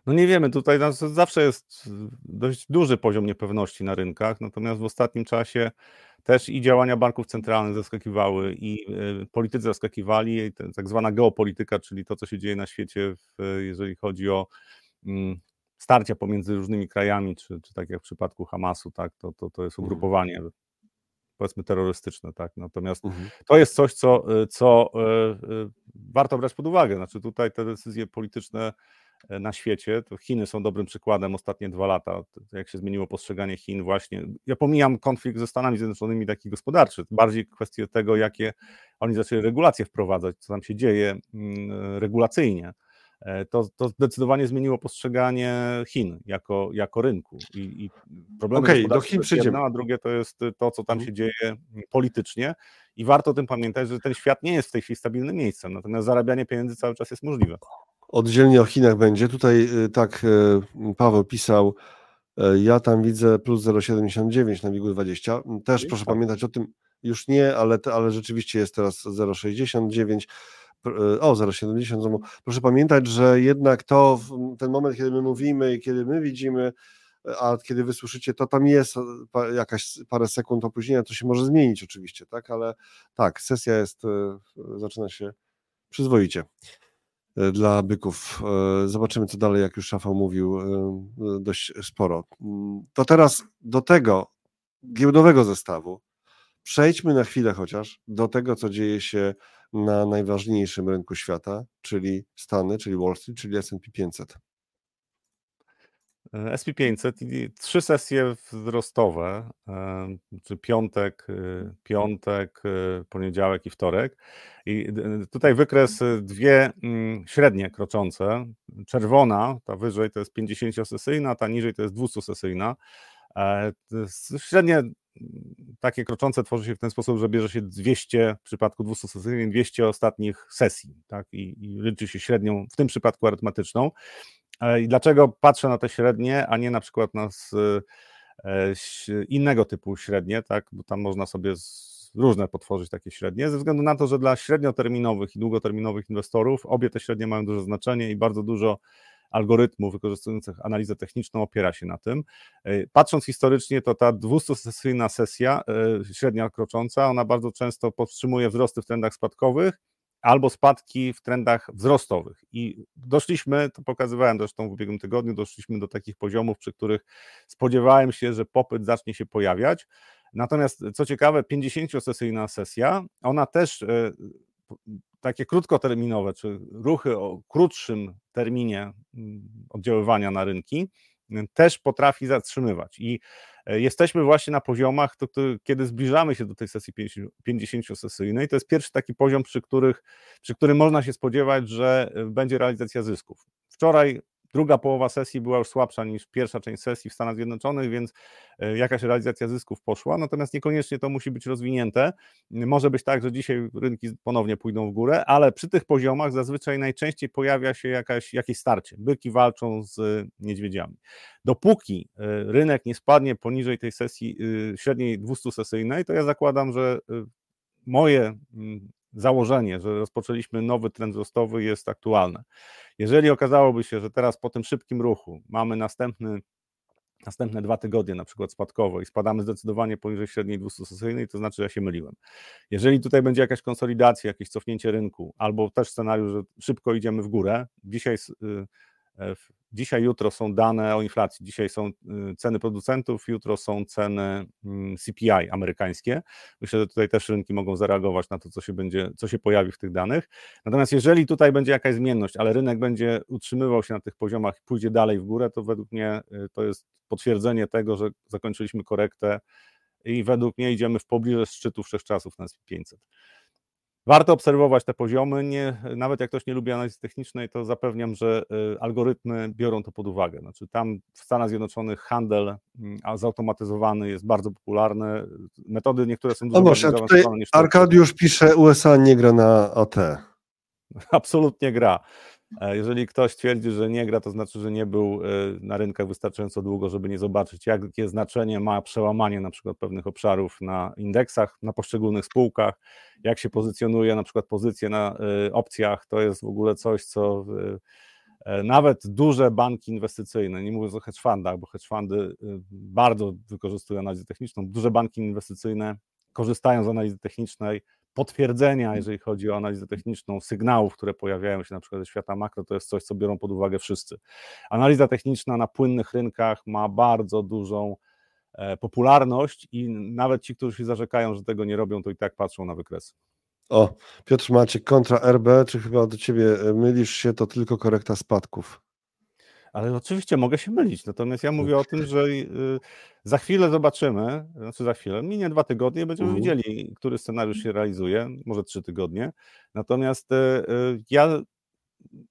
No nie wiemy, tutaj zawsze jest dość duży poziom niepewności na rynkach, natomiast w ostatnim czasie też i działania banków centralnych zaskakiwały, i politycy zaskakiwali, tak zwana geopolityka, czyli to, co się dzieje na świecie, jeżeli chodzi o starcia pomiędzy różnymi krajami, czy, czy tak jak w przypadku Hamasu, tak, to, to, to jest mhm. ugrupowanie powiedzmy terrorystyczne, tak. Natomiast mhm. to jest coś, co, co warto brać pod uwagę. Znaczy tutaj te decyzje polityczne E, na świecie. To Chiny są dobrym przykładem ostatnie dwa lata, jak się zmieniło postrzeganie Chin właśnie. Ja pomijam konflikt ze Stanami Zjednoczonymi taki gospodarczy, bardziej kwestię tego, jakie oni zaczęli regulacje wprowadzać, co tam się dzieje mm, regulacyjnie. E, to, to zdecydowanie zmieniło postrzeganie Chin jako, jako rynku. I, i problemy okay, do Chin to jedno, a drugie to jest to, co tam mhm. się dzieje mm, politycznie. I warto o tym pamiętać, że ten świat nie jest w tej chwili stabilnym miejscem, natomiast zarabianie pieniędzy cały czas jest możliwe oddzielnie o Chinach będzie. Tutaj y, tak y, Paweł pisał, y, ja tam widzę plus 0,79 na biegu 20. Też proszę tak. pamiętać o tym, już nie, ale, ale rzeczywiście jest teraz 0,69. O, 0,70. Proszę pamiętać, że jednak to ten moment, kiedy my mówimy i kiedy my widzimy, a kiedy wysłyszycie, to tam jest jakaś parę sekund opóźnienia, to się może zmienić oczywiście, tak, ale tak, sesja jest, zaczyna się przyzwoicie. Dla byków. Zobaczymy, co dalej, jak już Szafał mówił, dość sporo. Mm, to teraz do tego giełdowego zestawu przejdźmy na chwilę chociaż do tego, co dzieje się na najważniejszym rynku świata, czyli Stany, czyli Wall Street, czyli S&P 500. SP500 i trzy sesje wzrostowe, czy piątek, y, piątek, y, poniedziałek i wtorek. I tutaj wykres dwie mm, średnie kroczące. Czerwona, ta wyżej to jest 50-sesyjna, ta niżej to jest 200-sesyjna. E, średnie takie kroczące tworzy się w ten sposób, że bierze się 200 w przypadku 200 sesyjnych, 200 ostatnich sesji, tak? I, I liczy się średnią, w tym przypadku arytmetyczną. E, I dlaczego patrzę na te średnie, a nie na przykład na e, innego typu średnie, tak? Bo tam można sobie różne potworzyć takie średnie, ze względu na to, że dla średnioterminowych i długoterminowych inwestorów obie te średnie mają duże znaczenie i bardzo dużo algorytmów wykorzystujących analizę techniczną opiera się na tym. E, patrząc historycznie, to ta 200-sesyjna sesja, średnia krocząca, ona bardzo często powstrzymuje wzrosty w trendach spadkowych, albo spadki w trendach wzrostowych. I doszliśmy, to pokazywałem zresztą w ubiegłym tygodniu, doszliśmy do takich poziomów, przy których spodziewałem się, że popyt zacznie się pojawiać. Natomiast co ciekawe, 50-sesyjna sesja, ona też e, takie krótkoterminowe, czy ruchy o krótszym terminie mm, oddziaływania na rynki, też potrafi zatrzymywać. I e, jesteśmy właśnie na poziomach, to, to, kiedy zbliżamy się do tej sesji 50-sesyjnej. To jest pierwszy taki poziom, przy, których, przy którym można się spodziewać, że e, będzie realizacja zysków. Wczoraj Druga połowa sesji była już słabsza niż pierwsza część sesji w Stanach Zjednoczonych, więc e, jakaś realizacja zysków poszła, natomiast niekoniecznie to musi być rozwinięte. Może być tak, że dzisiaj rynki ponownie pójdą w górę, ale przy tych poziomach zazwyczaj najczęściej pojawia się jakaś, jakieś starcie. Byki walczą z niedźwiedziami. Dopóki e, rynek nie spadnie poniżej tej sesji e, średniej 200-sesyjnej, to ja zakładam, że moje mm, założenie, że rozpoczęliśmy nowy trend wzrostowy jest aktualne. Jeżeli okazałoby się, że teraz po tym szybkim ruchu mamy następny następne dwa tygodnie na przykład spadkowo i spadamy zdecydowanie poniżej średniej 200-sesyjnej, to znaczy, że ja się myliłem. Jeżeli tutaj będzie jakaś konsolidacja, jakieś cofnięcie rynku, albo też scenariusz, że szybko idziemy w górę, dzisiaj y, dzisiaj, jutro są dane o inflacji, dzisiaj są y, ceny producentów, jutro są ceny mm, CPI amerykańskie. Myślę, że tutaj też rynki mogą zareagować na to, co się będzie, co się pojawi w tych danych. Natomiast jeżeli tutaj będzie jakaś zmienność, ale rynek będzie utrzymywał się na tych poziomach i pójdzie dalej w górę, to według mnie y, to jest potwierdzenie tego, że zakończyliśmy korektę i według mnie idziemy w pobliże szczytu wszechczasów na SP 500. Warto obserwować te poziomy. Nie, nawet jak ktoś nie lubi analizy technicznej, to zapewniam, że y, algorytmy biorą to pod uwagę. Znaczy tam w Stanach Zjednoczonych handel mm, zautomatyzowany jest bardzo popularny. Metody niektóre są dużo no bardziej zaawansowane niż Arkadiusz pisze, USA nie gra na AT. <laughs> Absolutnie gra. E, jeżeli ktoś twierdzi, że nie gra, to znaczy, że nie był e, na rynkach wystarczająco długo, żeby nie zobaczyć, jakie znaczenie ma przełamanie na przykład pewnych obszarów na indeksach, na poszczególnych spółkach, jak się pozycjonuje na przykład pozycje na e, opcjach, to jest w ogóle coś, co nawet duże banki inwestycyjne, nie mówiąc o hedge fundach, bo hedge fundy bardzo wykorzystują analizę techniczną, duże banki inwestycyjne korzystają z analizy technicznej, potwierdzenia, jeżeli chodzi o analizę techniczną, sygnałów, które pojawiają się na przykład ze świata makro, to jest coś, co biorą pod uwagę wszyscy. Analiza techniczna na płynnych rynkach ma bardzo dużą e, popularność i nawet ci, którzy się zarzekają, że tego nie robią, to i tak patrzą na wykresy. O, Piotr Maciek, kontra RB, czy chyba do ciebie e, mylisz się, to tylko korekta spadków? Ale oczywiście mogę się mylić, natomiast ja mówię o tym, że y, za chwilę zobaczymy, znaczy za chwilę, minie dwa tygodnie, będziemy mhm. widzieli, który scenariusz się realizuje, może trzy tygodnie. Natomiast y, y, ja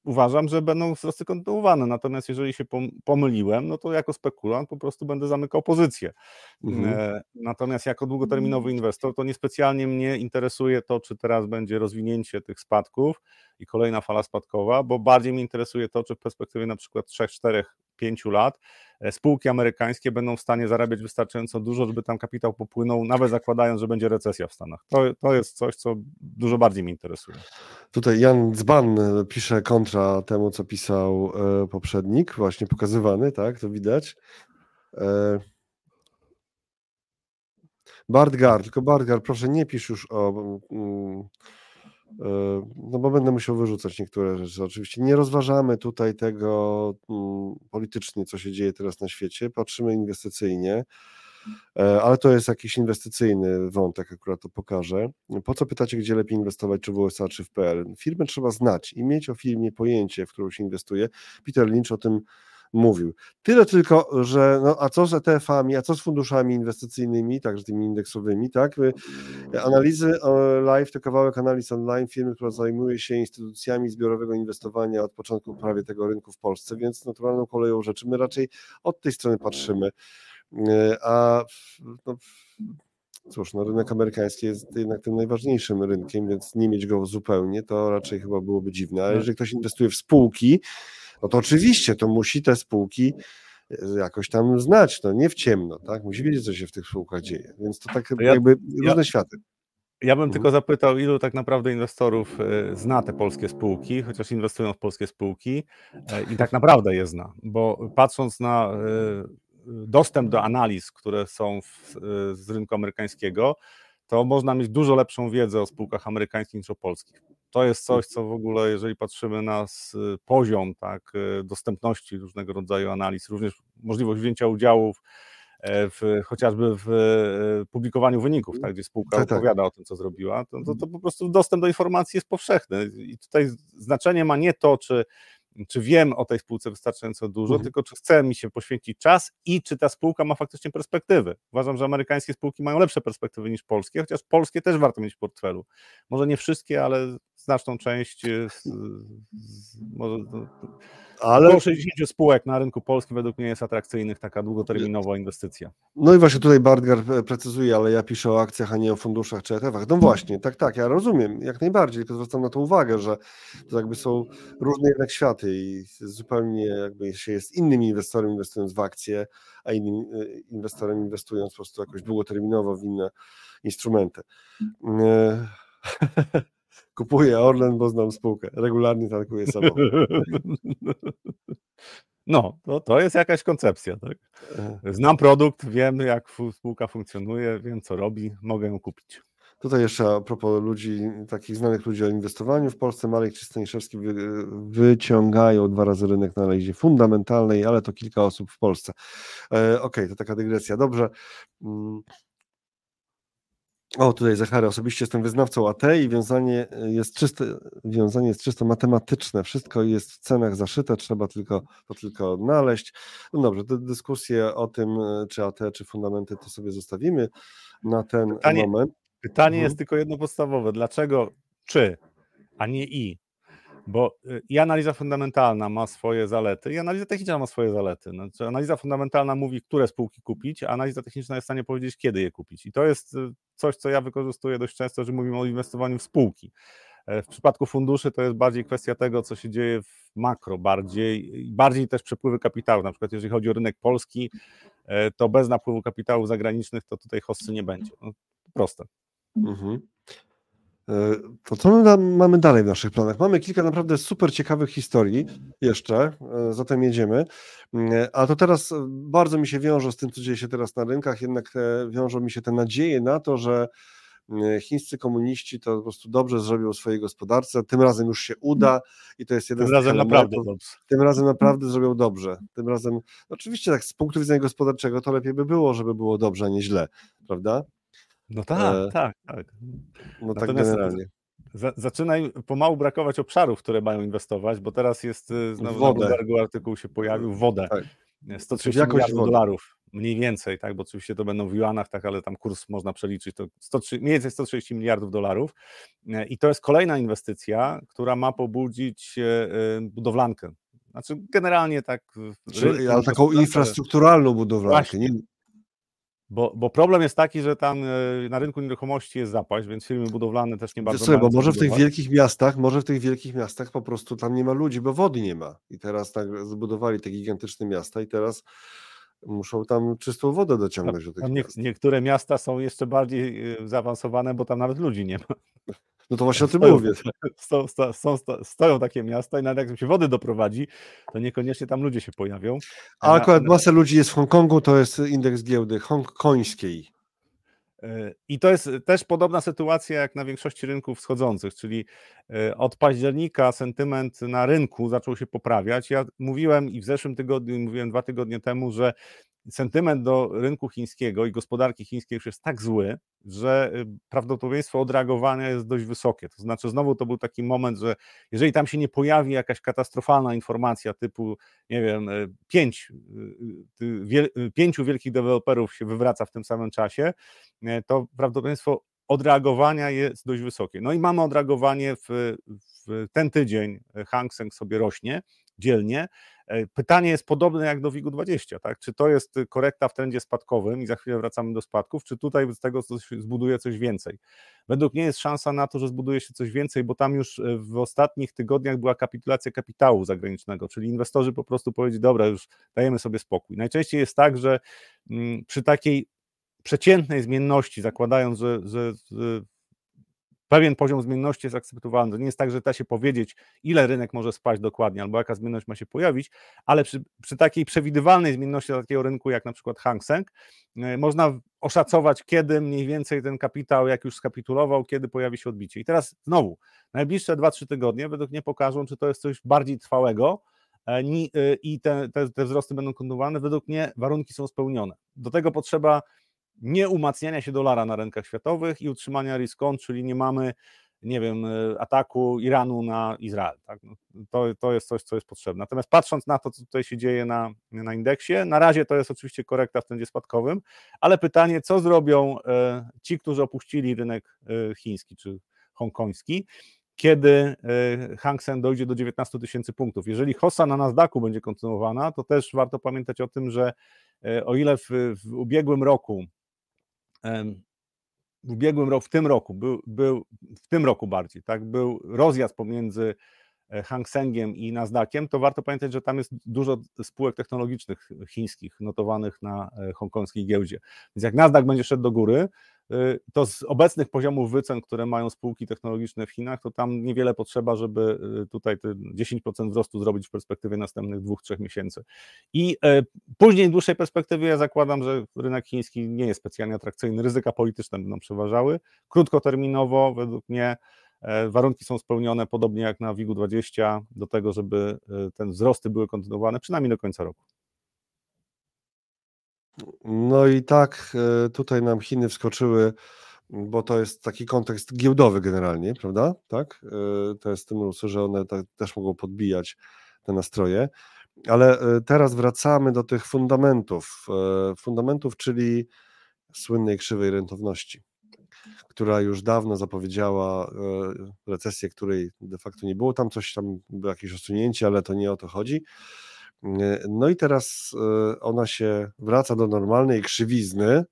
uważam, że będą wzrosty kontynuowane. Natomiast jeżeli się pomyliłem, no to jako spekulant po prostu będę zamykał pozycję. Mhm. E, natomiast jako długoterminowy inwestor, to niespecjalnie mnie interesuje to, czy teraz będzie rozwinięcie tych spadków i kolejna fala spadkowa, bo bardziej mnie interesuje to, czy w perspektywie na przykład 3, 4, 5 lat spółki amerykańskie będą w stanie zarabiać wystarczająco dużo, żeby tam kapitał popłynął, nawet zakładając, że będzie recesja w Stanach. To, to jest coś, co dużo bardziej mnie interesuje. Tutaj Jan Dzban e, pisze kontra temu, co pisał e, poprzednik, właśnie pokazywany, tak, to widać. Bartgar, tylko Bartgar, proszę nie pisz już o mm, no bo będę musiał wyrzucać niektóre rzeczy. Oczywiście nie rozważamy tutaj tego mm, politycznie, co się dzieje teraz na świecie, patrzymy inwestycyjnie, e, ale to jest jakiś inwestycyjny wątek, akurat to pokażę. Po co pytacie, gdzie lepiej inwestować, czy w USA, czy w PL? Firmę trzeba znać i mieć o firmie pojęcie, w którą się inwestuje. Peter Lynch o tym mówił. Tyle tylko, że no, a co z ETF-ami, a co z funduszami inwestycyjnymi, także tymi indeksowymi, tak? Analizy live to kawałek analiz online firmy, która zajmuje się instytucjami zbiorowego inwestowania od początku prawie tego rynku w Polsce, więc naturalną koleją rzeczy my raczej od tej strony patrzymy. A no, cóż, no, rynek amerykański jest jednak tym najważniejszym rynkiem, więc nie mieć go zupełnie to raczej chyba byłoby dziwne. Ale jeżeli ktoś inwestuje w spółki, no to oczywiście to musi te spółki e, jakoś tam znać, no nie w ciemno, tak? Musi wiedzieć, co się w tych spółkach dzieje. Więc to tak ja, jakby różne ja, światy. Ja bym mhm. tylko zapytał, ilu tak naprawdę inwestorów e, zna te polskie spółki, chociaż inwestują w polskie spółki e, i tak naprawdę je zna, bo patrząc na dostęp do analiz, które są w, z rynku amerykańskiego, to można mieć dużo lepszą wiedzę o spółkach amerykańskich niż o polskich. To jest coś, co w ogóle, jeżeli patrzymy na poziom tak, y, dostępności różnego rodzaju analiz, również możliwość wzięcia udziałów e, w, chociażby w e, publikowaniu wyników, tak, gdzie spółka tak, tak. opowiada tak. o tym, co zrobiła, to, to, to po prostu dostęp do informacji jest powszechny. I tutaj znaczenie ma nie to, czy czy wiem o tej spółce wystarczająco dużo, mhm. tylko czy chce mi się poświęcić czas i czy ta spółka ma faktycznie perspektywy. Uważam, że amerykańskie spółki mają lepsze perspektywy niż polskie, chociaż polskie też warto mieć w portfelu. Może nie wszystkie, ale znaczną część, y, z, z, może ale... Około 60 spółek na rynku polskim według mnie jest atrakcyjnych, taka długoterminowa inwestycja. No i właśnie tutaj Bartgar precyzuje, ale ja piszę o akcjach, a nie o funduszach czy ETF-ach. No właśnie, tak, tak, ja rozumiem, jak najbardziej, tylko zwracam na to uwagę, że to jakby są różne jednak światy i zupełnie jakby się jest innym inwestorem inwestując w akcje, a innym e, inwestorem inwestując po prostu jakoś długoterminowo w inne instrumenty. <laughs> E, Kupuję Orlen, bo znam spółkę. Regularnie tankuję samochód. No, to, to jest jakaś koncepcja. Tak? Znam produkt, wiem jak spółka funkcjonuje, wiem co robi, mogę ją kupić. Tutaj jeszcze a propos ludzi, takich znanych ludzi o inwestowaniu w Polsce, Marek czy Staniszewski wy, wyciągają dwa razy rynek na analizie fundamentalnej, ale to kilka osób w Polsce. E, Okej, okay, to taka dygresja. Dobrze. O, tutaj Zachary, osobiście jestem wyznawcą AT i wiązanie jest czyste, wiązanie jest czysto matematyczne. Wszystko jest w cenach zaszyte, trzeba tylko to tylko odnaleźć. No dobrze, dyskusję o tym, czy AT, czy fundamenty, to sobie zostawimy na ten pytanie, moment. Pytanie mhm. jest tylko jedno podstawowe. Dlaczego czy, a nie i? Bo y, i analiza fundamentalna ma swoje zalety, i analiza techniczna ma swoje zalety. Znaczy, analiza fundamentalna mówi, które spółki kupić, a analiza techniczna jest w stanie powiedzieć, kiedy je kupić. I to jest y, coś, co ja wykorzystuję dość często, że mówimy o inwestowaniu w spółki. E, w przypadku funduszy to jest bardziej kwestia tego, co się dzieje w makro, bardziej, bardziej też przepływy kapitału. Na przykład, jeżeli chodzi o rynek polski, e, to bez napływu kapitałów zagranicznych to tutaj hossy nie będzie. No, proste. Mhm. To co my mamy dalej w naszych planach? Mamy kilka naprawdę super ciekawych historii jeszcze, zatem jedziemy. A to teraz bardzo mi się wiąże z tym, co dzieje się teraz na rynkach, jednak wiążą mi się te nadzieje na to, że E, chińscy komuniści to po prostu dobrze zrobią swojej gospodarce, tym razem już się uda i to jest jeden tym z razem naprawdę dobrze. Tym razem naprawdę zrobią dobrze. Tym razem, oczywiście tak z punktu widzenia gospodarczego to lepiej by było, żeby było dobrze, a nie źle, prawda? No tak, e, tak, tak. No tak generalnie. Zaczyna pomału brakować obszarów, które mają inwestować, bo teraz jest y, znowu na artykuł się pojawił, wodę. Tak. 130 miliardów dolarów mniej więcej, tak, bo oczywiście to będą w juanach, tak, ale tam kurs można przeliczyć, to 103, mniej więcej 130 miliardów dolarów e, i to jest kolejna inwestycja, która ma pobudzić e, e, budowlankę. Znaczy generalnie tak... Czyli, ale taką infrastrukturalną budowlankę, nie, bo, bo problem jest taki, że tam na rynku nieruchomości jest zapaść, więc firmy budowlane też nie bardzo. Słuchaj, bo może w tych wielkich miastach, może w tych wielkich miastach po prostu tam nie ma ludzi, bo wody nie ma. I teraz tak zbudowali te gigantyczne miasta i teraz muszą tam czystą wodę dociągnąć do tych nie, miast. Niektóre miasta są jeszcze bardziej y, zaawansowane, bo tam nawet ludzi nie ma. <laughs> No to właśnie o tym mówię. Sto, sto, stoją takie miasta i nawet jak się wody doprowadzi, to niekoniecznie tam ludzie się pojawią. A akurat masa ludzi jest w Hongkongu, to jest indeks giełdy hongkońskiej. I to jest też podobna sytuacja jak na większości rynków wschodzących, czyli e, od października sentyment na rynku zaczął się poprawiać. Ja mówiłem i w zeszłym tygodniu, mówiłem dwa tygodnie temu, że sentyment do rynku chińskiego i gospodarki chińskiej już jest tak zły, że y, prawdopodobieństwo odreagowania jest dość wysokie. To znaczy, znowu to był taki moment, że jeżeli tam się nie pojawi jakaś katastrofalna informacja typu, nie wiem, y, pięć, y, pięciu wielkich deweloperów się wywraca w tym samym czasie, to prawdopodobieństwo odreagowania jest dość wysokie. No i mamy odreagowanie w, w ten tydzień Hang Seng sobie rośnie dzielnie. E, pytanie jest podobne jak do WIG-20, tak? Czy to jest korekta w trendzie spadkowym i za chwilę wracamy do spadków, czy tutaj z tego coś, zbuduje coś więcej? Według mnie jest szansa na to, że zbuduje się coś więcej, bo tam już e, w ostatnich tygodniach była kapitulacja kapitału zagranicznego, czyli inwestorzy po prostu powiedzieli, dobra, już dajemy sobie spokój. Najczęściej jest tak, że mm, przy takiej przeciętnej zmienności, zakładając, że, że, że pewien poziom zmienności jest akceptowalny. To nie jest tak, że da się powiedzieć, ile rynek może spaść dokładnie, albo jaka zmienność ma się pojawić, ale przy, przy takiej przewidywalnej zmienności takiego rynku, jak na przykład Hang Seng, e, można oszacować, kiedy mniej więcej ten kapitał, jak już skapitulował, kiedy pojawi się odbicie. I teraz znowu, najbliższe 2-3 tygodnie według mnie pokażą, czy to jest coś bardziej trwałego, e, e, i te, te, te wzrosty będą kontynuowane. Według mnie warunki są spełnione. Do tego potrzeba nie umacniania się dolara na rynkach światowych i utrzymania risk-on, czyli nie mamy, nie wiem, e, ataku Iranu na Izrael. Tak? No, to, to jest coś, co jest potrzebne. Natomiast patrząc na to, co tutaj się dzieje na, na indeksie, na razie to jest oczywiście korekta w trendzie spadkowym, ale pytanie, co zrobią e, ci, którzy opuścili rynek e, chiński czy hongkoński, kiedy Hang Seng dojdzie do 19 tysięcy punktów. Jeżeli hossa na Nasdaqu będzie kontynuowana, to też warto pamiętać o tym, że o ile w, w ubiegłym roku w ubiegłym roku, w tym roku, był, był w tym roku bardziej, tak, był rozjazd pomiędzy e, Hang Sengiem i Nasdaqiem, to warto pamiętać, że tam jest dużo spółek technologicznych chińskich notowanych na e, hongkongskiej giełdzie. Więc jak Nasdaq będzie szedł do góry, to z obecnych poziomów wycen, które mają spółki technologiczne w Chinach, to tam niewiele potrzeba, żeby y, tutaj 10% wzrostu zrobić w perspektywie następnych dwóch, trzech miesięcy. I y, później w dłuższej perspektywie ja zakładam, że rynek chiński nie jest specjalnie atrakcyjny, ryzyka polityczne będą przeważały. Krótkoterminowo według mnie e, warunki są spełnione, podobnie jak na WIG-20, do tego, żeby te wzrosty były kontynuowane przynajmniej do końca roku. No i tak e, tutaj nam Chiny wskoczyły, bo to jest taki kontekst giełdowy generalnie, prawda? Tak? E, to jest tym sensie, że one tak też mogą podbijać te nastroje. Ale e, teraz wracamy do tych fundamentów. Fundamentów, czyli słynnej krzywej rentowności, która już dawno zapowiedziała recesję, której de facto nie było. Tam coś tam jakieś osunięcie, ale to nie o to chodzi. No i teraz e, ona się wraca do normalnej krzywizny,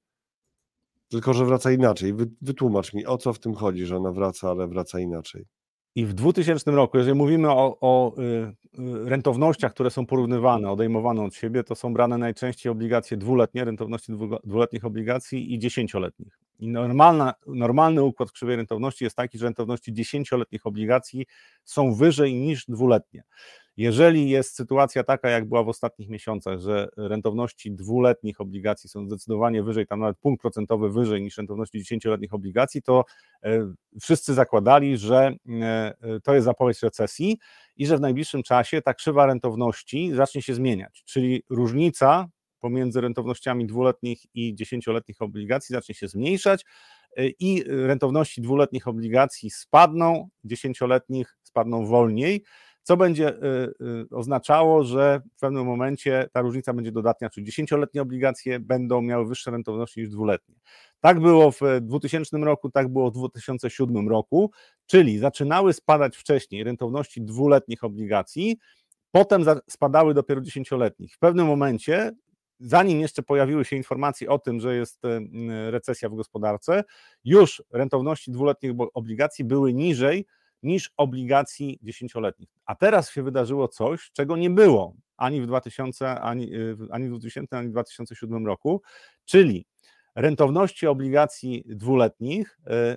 tylko że wraca inaczej. Wytłumacz mi, o co w tym chodzi, że ona wraca, ale wraca inaczej. I w 2000 roku, jeżeli mówimy o, o y, y, rentownościach, które są porównywane, odejmowane od siebie, to są brane najczęściej obligacje dwuletnie, rentowności dwuletnich obligacji i dziesięcioletnich. I normalna, normalny układ krzywej rentowności jest taki, że rentowności 10-letnich obligacji są wyżej niż dwuletnie. Jeżeli jest sytuacja taka, jak była w ostatnich miesiącach, że rentowności dwuletnich obligacji są zdecydowanie wyżej, tam nawet punkt procentowy wyżej niż rentowności dziesięcioletnich obligacji, to e, wszyscy zakładali, że e, to jest zapowiedź recesji i że w najbliższym czasie ta krzywa rentowności zacznie się zmieniać, czyli różnica pomiędzy rentownościami dwuletnich i dziesięcioletnich obligacji zacznie się zmniejszać e, i rentowności dwuletnich obligacji spadną, dziesięcioletnich spadną wolniej co będzie y, y, oznaczało, że w pewnym momencie ta różnica będzie dodatnia, czyli dziesięcioletnie obligacje będą miały wyższe rentowności niż dwuletnie. Tak było w 2000 roku, tak było w 2007 roku, czyli zaczynały spadać wcześniej rentowności dwuletnich obligacji, potem spadały dopiero dziesięcioletnich. W pewnym momencie zanim jeszcze pojawiły się informacje o tym, że jest y, recesja w gospodarce, już rentowności dwuletnich obligacji były niżej niż obligacji dziesięcioletnich. A teraz się wydarzyło coś, czego nie było ani w 2000, ani, y, ani w 2000, ani w 2007 roku, czyli rentowności obligacji dwuletnich y,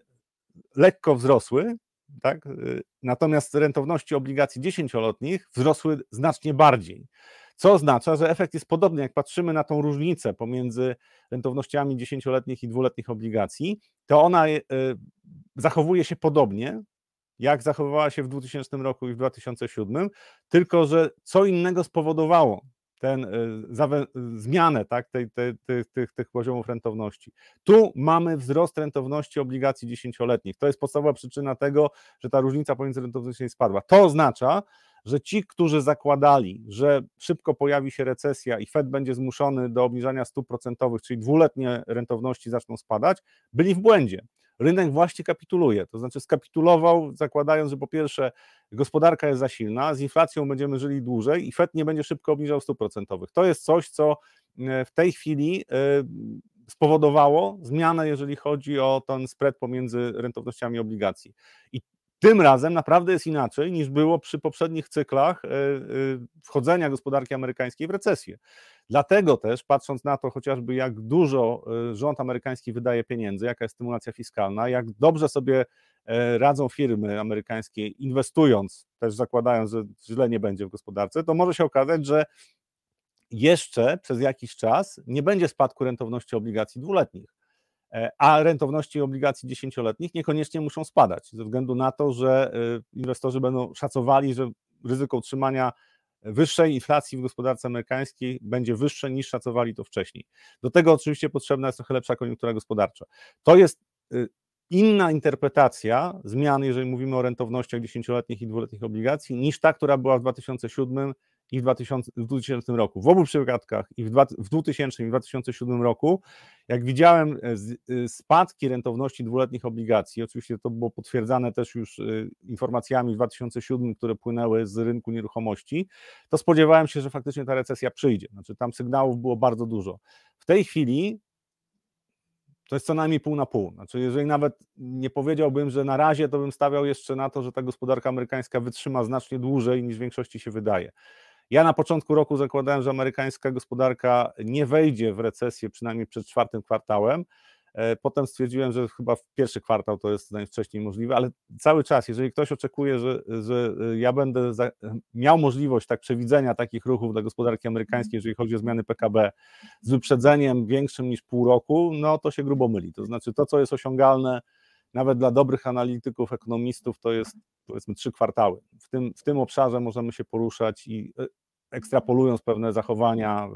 lekko wzrosły, tak? Y, natomiast rentowności obligacji dziesięcioletnich wzrosły znacznie bardziej. Co oznacza, że efekt jest podobny, jak patrzymy na tą różnicę pomiędzy rentownościami dziesięcioletnich i dwuletnich obligacji, to ona zachowuje się podobnie, jak zachowywała się w 2000 roku i w 2007, tylko że co innego spowodowało ten, y, zmianę tak, tej, tej, tych, tych, tych poziomów rentowności. Tu mamy wzrost rentowności obligacji dziesięcioletnich. To jest podstawowa przyczyna tego, że ta różnica pomiędzy rentownościami spadła. To oznacza, że ci, którzy zakładali, że szybko pojawi się recesja i Fed będzie zmuszony do obniżania stóp procentowych, czyli dwuletnie rentowności zaczną spadać, byli w błędzie rynek właśnie kapituluje. To znaczy skapitulował, zakładając, że po pierwsze gospodarka jest za silna, z inflacją będziemy żyli dłużej i Fed nie będzie szybko obniżał stóp procentowych. To jest coś, co e, w tej chwili e, spowodowało zmianę, jeżeli chodzi o ten spread pomiędzy rentownościami obligacji. I tym razem naprawdę jest inaczej niż było przy poprzednich cyklach e, wchodzenia gospodarki amerykańskiej w recesję. Dlatego też, patrząc na to chociażby, jak dużo y, rząd amerykański wydaje pieniędzy, jaka jest stymulacja fiskalna, jak dobrze sobie e, radzą firmy amerykańskie, inwestując, też zakładając, że źle nie będzie w gospodarce, to może się okazać, że jeszcze przez jakiś czas nie będzie spadku rentowności obligacji dwuletnich, e, a rentowności obligacji dziesięcioletnich niekoniecznie muszą spadać, ze względu na to, że y, inwestorzy będą szacowali, że ryzyko utrzymania wyższej inflacji w gospodarce amerykańskiej będzie wyższe niż szacowali to wcześniej. Do tego oczywiście potrzebna jest trochę lepsza koniunktura gospodarcza. To jest y, inna interpretacja zmian, jeżeli mówimy o rentownościach dziesięcioletnich i dwuletnich obligacji, niż ta, która była w 2007 i w 2000, w 2000 roku. W obu przypadkach, i w, dwa, w 2000 i w 2007 roku, jak widziałem e, e, spadki rentowności dwuletnich obligacji, oczywiście to było potwierdzane też już e, informacjami w 2007, które płynęły z rynku nieruchomości, to spodziewałem się, że faktycznie ta recesja przyjdzie. Znaczy tam sygnałów było bardzo dużo. W tej chwili to jest co najmniej pół na pół. Znaczy, jeżeli nawet nie powiedziałbym, że na razie, to bym stawiał jeszcze na to, że ta gospodarka amerykańska wytrzyma znacznie dłużej niż większości się wydaje. Ja na początku roku zakładałem, że amerykańska gospodarka nie wejdzie w recesję, przynajmniej przed czwartym kwartałem. E, potem stwierdziłem, że chyba w pierwszy kwartał to jest najwcześniej możliwe, ale cały czas, jeżeli ktoś oczekuje, że, że ja będę za, miał możliwość tak przewidzenia takich ruchów dla gospodarki amerykańskiej, jeżeli chodzi o zmiany PKB z wyprzedzeniem większym niż pół roku, no to się grubo myli. To znaczy to, co jest osiągalne nawet dla dobrych analityków, ekonomistów, to jest powiedzmy trzy kwartały. W tym, w tym obszarze możemy się poruszać i e, ekstrapolując pewne zachowania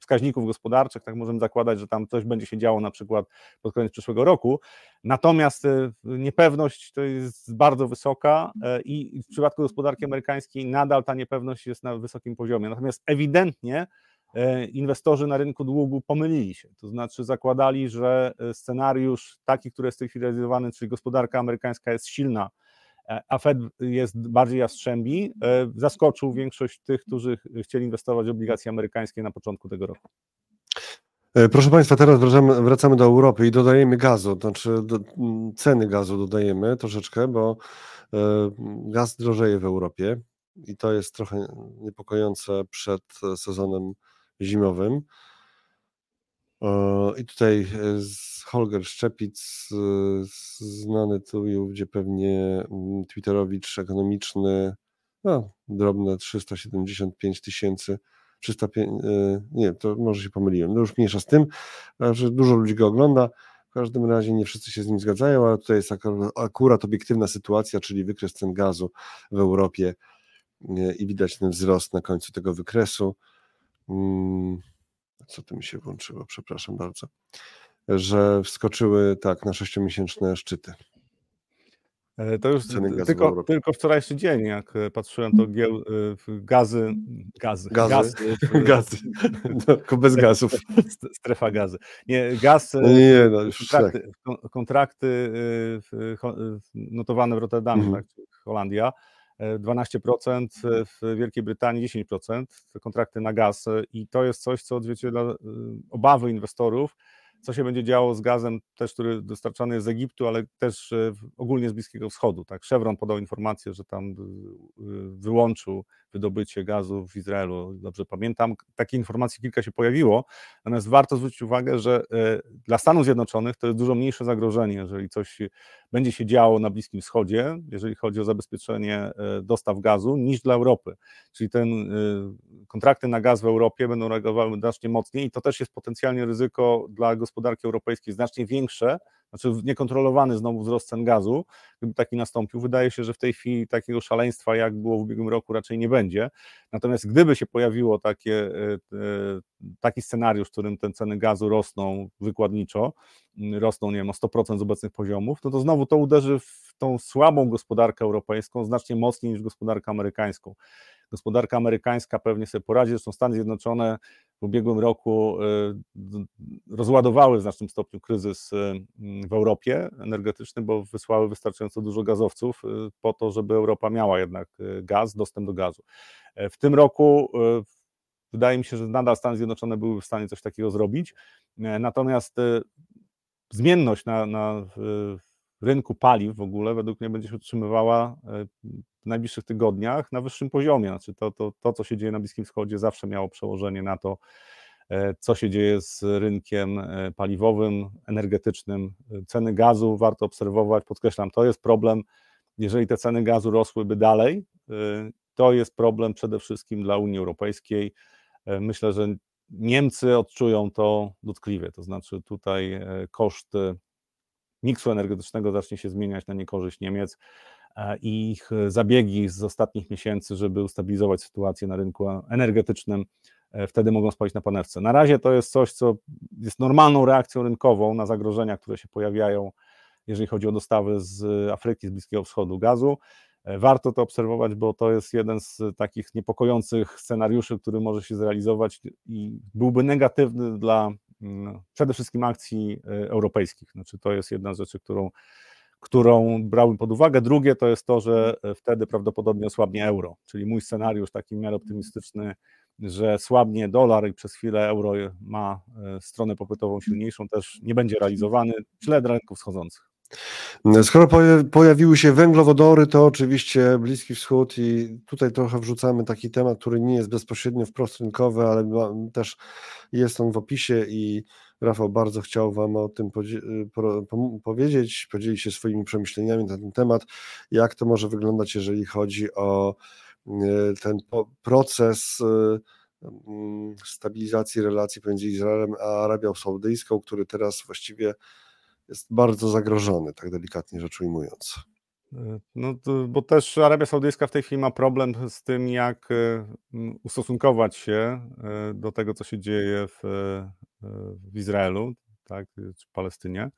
wskaźników gospodarczych, tak możemy zakładać, że tam coś będzie się działo na przykład pod koniec przyszłego roku. Natomiast e, niepewność to jest bardzo wysoka e, i w przypadku gospodarki amerykańskiej nadal ta niepewność jest na wysokim poziomie. Natomiast ewidentnie e, inwestorzy na rynku długu pomylili się, to znaczy zakładali, że scenariusz taki, który jest w tej chwili realizowany, czyli gospodarka amerykańska jest silna, a Fed jest bardziej jastrzębi, e, zaskoczył większość tych, którzy chcieli inwestować w obligacje amerykańskie na początku tego roku. E, proszę Państwa, teraz wracamy, wracamy do Europy i dodajemy gazu, to znaczy do, ceny gazu dodajemy troszeczkę, bo e, gaz drożeje w Europie i to jest trochę niepokojące przed sezonem zimowym. I tutaj z Holger Szczepic, znany tu, gdzie pewnie mm, Twitterowicz ekonomiczny, no, drobne 375 tysięcy, 305, nie, to może się pomyliłem, no już mniejsza z tym, że dużo ludzi go ogląda, w każdym razie nie wszyscy się z nim zgadzają, ale tutaj jest akurat obiektywna sytuacja, czyli wykres cen gazu w Europie i widać ten wzrost na końcu tego wykresu. Co tu mi się włączyło, przepraszam bardzo, że wskoczyły tak na sześciomiesięczne szczyty. E, to już tylko, tylko wczorajszy dzień, jak e, patrzyłem, to gieł, e, gazy, gazy, gazy, gazy, <laughs> no, bez gazów. Strefa gazy. Nie, gaz, no nie, no już kontrakty, tak. kontrakty notowane w Rotterdamie, mhm. tak, Holandia, 12%, w Wielkiej Brytanii 10%, kontrakty na gaz. I to jest coś, co odzwierciedla obawy inwestorów, co się będzie działo z gazem, też który dostarczany jest z Egiptu, ale też e, ogólnie z Bliskiego Wschodu. Tak? Chevron podał informację, że tam e, wyłączył wydobycie gazu w Izraelu, dobrze pamiętam. Takie informacji kilka się pojawiło, natomiast warto zwrócić uwagę, że e, dla Stanów Zjednoczonych to jest dużo mniejsze zagrożenie, jeżeli coś będzie się działo na Bliskim Wschodzie, jeżeli chodzi o zabezpieczenie dostaw gazu, niż dla Europy. Czyli ten kontrakty na gaz w Europie będą reagowały znacznie mocniej i to też jest potencjalnie ryzyko dla gospodarki europejskiej znacznie większe, znaczy niekontrolowany znowu wzrost cen gazu, gdyby taki nastąpił. Wydaje się, że w tej chwili takiego szaleństwa, jak było w ubiegłym roku, raczej nie będzie. Natomiast gdyby się pojawiło takie, e, e, taki scenariusz, w którym te ceny gazu rosną wykładniczo, rosną, nie wiem, o 100% z obecnych poziomów, to to znowu to uderzy w tą słabą gospodarkę europejską znacznie mocniej niż gospodarkę amerykańską gospodarka amerykańska pewnie sobie poradzi, zresztą Stany Zjednoczone w ubiegłym roku y, rozładowały w znacznym stopniu kryzys y, w Europie energetyczny, bo wysłały wystarczająco dużo gazowców y, po to, żeby Europa miała jednak gaz, dostęp do gazu. E, w tym roku wydaje mi się, że nadal Stany Zjednoczone były w stanie coś takiego zrobić, e, natomiast zmienność na, na rynku paliw w ogóle według mnie będzie się utrzymywała e, w najbliższych tygodniach na wyższym poziomie. Znaczy to, to, to, co się dzieje na Bliskim Wschodzie, zawsze miało przełożenie na to, e, co się dzieje z rynkiem e, paliwowym, energetycznym. Ceny gazu warto obserwować, podkreślam, to jest problem, jeżeli te ceny gazu rosłyby dalej, to jest problem przede wszystkim dla Unii Europejskiej. Myślę, że Niemcy odczują to dotkliwie, to znaczy tutaj koszty miksu energetycznego zacznie się zmieniać na niekorzyść Niemiec e, i ich zabiegi z ostatnich miesięcy, żeby ustabilizować sytuację na rynku energetycznym, e, wtedy mogą spalić na panewce. Na razie to jest coś, co jest normalną reakcją rynkową na zagrożenia, które się pojawiają, jeżeli chodzi o dostawy z Afryki, z Bliskiego Wschodu gazu. E, warto to obserwować, bo to jest jeden z takich niepokojących scenariuszy, który może się zrealizować i byłby negatywny dla przede wszystkim akcji e, europejskich. Znaczy, to jest jedna z rzeczy, którą, którą brałem pod uwagę. Drugie to jest to, że e, wtedy prawdopodobnie osłabnie euro, czyli mój scenariusz taki w miarę optymistyczny, że słabnie dolar i przez chwilę euro ma e, stronę popytową silniejszą, też nie będzie realizowany, dla rynków wschodzących. Skoro pojawiły się węglowodory, to oczywiście Bliski Wschód i tutaj trochę wrzucamy taki temat, który nie jest bezpośrednio wprost rynkowy, ale też jest on w opisie i Rafał bardzo chciał Wam o tym powiedzieć, podzielić się swoimi przemyśleniami na ten temat, jak to może wyglądać, jeżeli chodzi o e, ten proces e, stabilizacji relacji pomiędzy Izraelem a Arabią Saudyjską, który teraz właściwie jest bardzo zagrożony, tak delikatnie rzecz ujmując. No, to, bo też Arabia Saudyjska w tej chwili ma problem z tym, jak e, ustosunkować się e, do tego, co się dzieje w, e, w Izraelu, tak, czy Palestynie.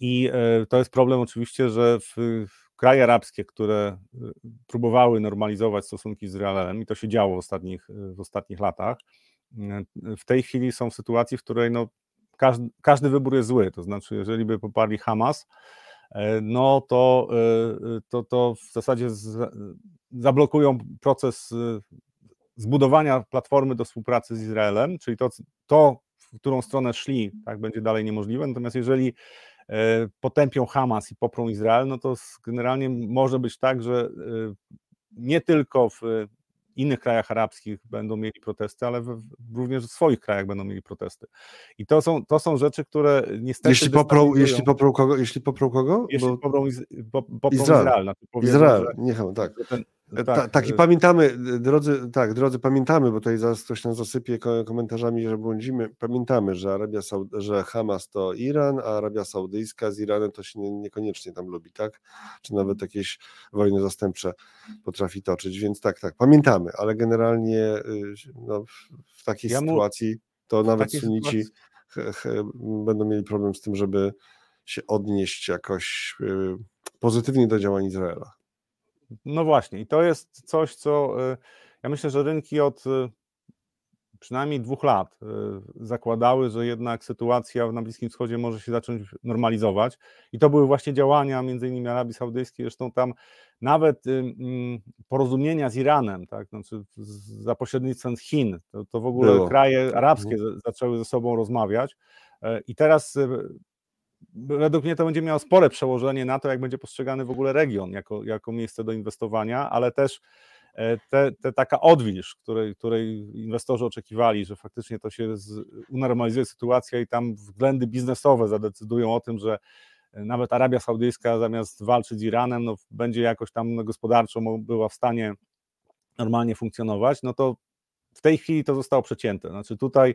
I to jest problem oczywiście, że w, w kraje arabskie, które próbowały normalizować stosunki z Izraelem, i to się działo w ostatnich, w ostatnich latach, w tej chwili są w sytuacji, w której no, każdy, każdy wybór jest zły. To znaczy, jeżeli by poparli Hamas, e, no to, e, to, to w zasadzie z, zablokują proces e, zbudowania platformy do współpracy z Izraelem, czyli to, to w którą stronę szli, tak będzie dalej niemożliwe. Natomiast jeżeli potępią Hamas i poprą Izrael, no to generalnie może być tak, że nie tylko w innych krajach arabskich będą mieli protesty, ale w, również w swoich krajach będą mieli protesty. I to są, to są rzeczy, które niestety. Jeśli poprą, jeśli poprą kogo? Jeśli poprą kogo? Jeśli Bo... poprą, poprą Izrael. Izrael. Znaczy Izrael, że- tak. ten- E, Ta, tak, i e, pamiętamy, drodzy, tak, drodzy, pamiętamy, bo tutaj zaraz ktoś nas zasypie ko- komentarzami, że błądzimy. Pamiętamy, że Arabia Saud- że Hamas to Iran, a Arabia Saudyjska z Iranem to się nie, niekoniecznie tam lubi, tak? Czy nawet jakieś wojny zastępcze potrafi toczyć, więc tak, tak, pamiętamy, ale generalnie y, no, w, takiej Ja sytuacji to nawet sunici sytuacji- będą mieli problem z tym, żeby się odnieść jakoś y, pozytywnie do działań Izraela. No właśnie, i to jest coś, co y, ja myślę, że rynki od y, przynajmniej dwóch lat y, zakładały, że jednak sytuacja na Bliskim Wschodzie może się zacząć normalizować. I to były właśnie działania między innymi Arabii Saudyjskiej, zresztą tam nawet mm, porozumienia z Iranem, tak, znaczy za pośrednictwem Chin, to, to w ogóle Było. kraje arabskie za- zaczęły ze sobą rozmawiać. E, I teraz według mnie to będzie miało spore przełożenie na to, jak będzie postrzegany w ogóle region jako, jako miejsce do inwestowania, ale też e, te, te taka odwilż, której, której inwestorzy oczekiwali, że faktycznie to się z, unormalizuje sytuacja i tam względy biznesowe zadecydują o tym, że nawet Arabia Saudyjska zamiast walczyć z Iranem, no, będzie jakoś tam gospodarczo była w stanie normalnie funkcjonować, no to w tej chwili to zostało przecięte. Znaczy tutaj e,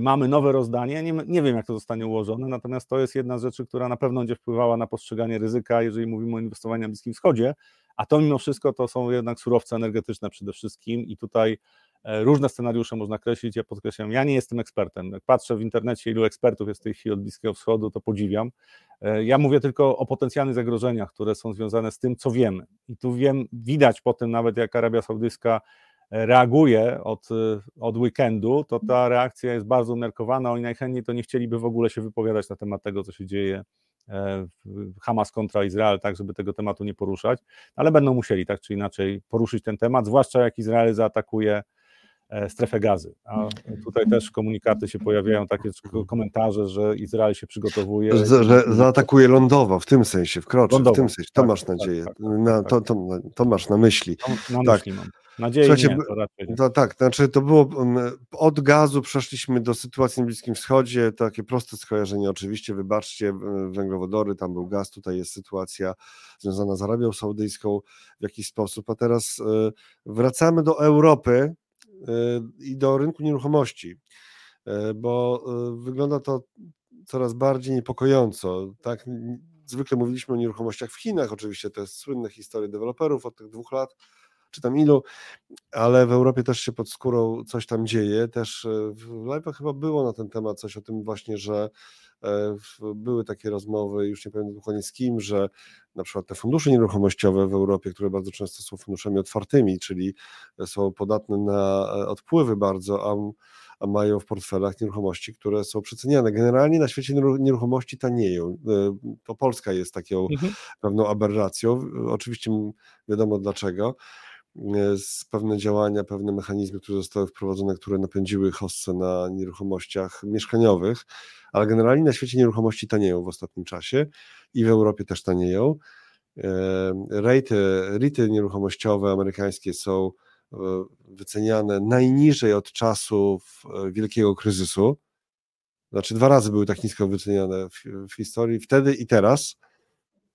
mamy nowe rozdanie, nie, nie wiem jak to zostanie ułożone, natomiast to jest jedna z rzeczy, która na pewno będzie wpływała na postrzeganie ryzyka, jeżeli mówimy o inwestowaniu na Bliskim Wschodzie, a to mimo wszystko to są jednak surowce energetyczne przede wszystkim i tutaj e, różne scenariusze można kreślić, ja podkreślam, ja nie jestem ekspertem, jak patrzę w internecie ilu ekspertów jest w tej chwili od Bliskiego Wschodu, to podziwiam, E, ja mówię tylko o potencjalnych zagrożeniach, które są związane z tym, co wiemy. I tu wiem, widać po tym nawet jak Arabia Saudyjska reaguje od, y, od weekendu, to ta reakcja jest bardzo umiarkowana. Oni najchętniej to nie chcieliby w ogóle się wypowiadać na temat tego, co się dzieje e, w Hamas kontra Izrael, tak, żeby tego tematu nie poruszać, ale będą musieli tak czy inaczej poruszyć ten temat, zwłaszcza jak Izrael zaatakuje e, strefę gazy. A tutaj też komunikaty się pojawiają, takie komentarze, że Izrael się przygotowuje. Że, że zaatakuje lądowo, w tym sensie, wkroczy, w Lądowo, tym sensie. To tak, masz tak, nadzieję. tak, na, to, to, to masz na myśli. Na tak. myśli mam. Nadzieję Słuchajcie, nie, to raczej nie. To, tak, znaczy to było mm, od gazu przeszliśmy do sytuacji na Bliskim Wschodzie, takie proste skojarzenie oczywiście, wybaczcie, węglowodory, tam był gaz, tutaj jest sytuacja związana z Arabią Saudyjską w jakiś sposób, a teraz e, wracamy do Europy e, i do rynku nieruchomości, e, bo wygląda to coraz bardziej niepokojąco, tak, zwykle mówiliśmy o nieruchomościach w Chinach, oczywiście jest słynne historie deweloperów od tych dwóch lat, czy tam ilu, ale w Europie też się pod skórą coś tam dzieje. Też e, w live'ach chyba było na ten temat coś o tym właśnie, że e, były takie rozmowy, już nie pamiętam dokładnie z kim, że na przykład te fundusze nieruchomościowe w Europie, które bardzo często są funduszami otwartymi, czyli są podatne na e, odpływy bardzo, a, a mają w portfelach nieruchomości, które są przeceniane. Generalnie na świecie nieru- nieruchomości tanieją. To Polska jest taką Mhm. pewną aberracją. Oczywiście wiadomo dlaczego. E, z pewne działania, pewne mechanizmy, które zostały wprowadzone, które napędziły hossę na nieruchomościach mieszkaniowych, ale generalnie na świecie nieruchomości tanieją w ostatnim czasie i w Europie też tanieją. E, Rejty, rity nieruchomościowe amerykańskie są e, wyceniane najniżej od czasów wielkiego kryzysu. Znaczy dwa razy były tak nisko wyceniane w, w historii, wtedy i teraz.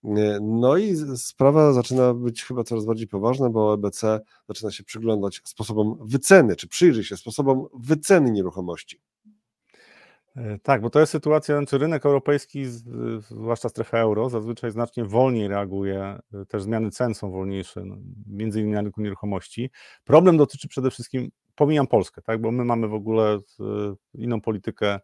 Nie, No i sprawa zaczyna być chyba coraz bardziej poważna, bo EBC zaczyna się przyglądać sposobom wyceny, czy przyjrzy się sposobom wyceny nieruchomości. E, Tak, bo to jest sytuacja, znaczy rynek europejski, zwłaszcza strefa euro, zazwyczaj znacznie wolniej reaguje, e, też zmiany cen są wolniejsze, no, między innymi na rynku nieruchomości. Problem dotyczy przede wszystkim, pomijam Polskę, tak, bo my mamy w ogóle e, inną politykę e,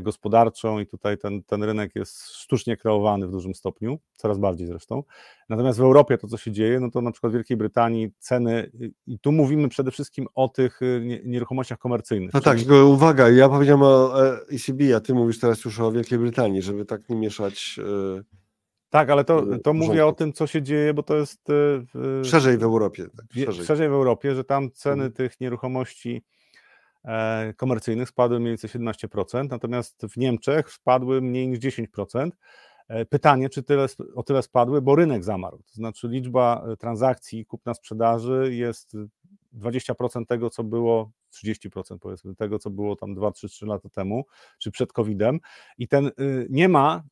gospodarczą i tutaj ten, ten rynek jest sztucznie kreowany w dużym stopniu, coraz bardziej zresztą. Natomiast w Europie to, co się dzieje, no to na przykład w Wielkiej Brytanii ceny, i tu mówimy przede wszystkim o tych e, nie- nieruchomościach komercyjnych. No tak, tylko uwaga, ja powiedziałem o e, ECB, a ty mówisz teraz już o Wielkiej Brytanii, żeby tak nie mieszać e, Tak, ale to, to mówię o tym, co się dzieje, bo to jest e, w- szerzej w Europie. Tak, szerzej. szerzej w Europie, że tam ceny Mhm. tych nieruchomości e, komercyjnych spadły mniej więcej 17%, natomiast w Niemczech spadły mniej niż 10%. E, Pytanie, czy tyle, o tyle spadły, bo rynek zamarł. To znaczy liczba e, transakcji kupna sprzedaży jest 20% tego, co było, 30% powiedzmy, tego, co było tam 2-3 lata temu, czy przed COVID-em. I ten nie ma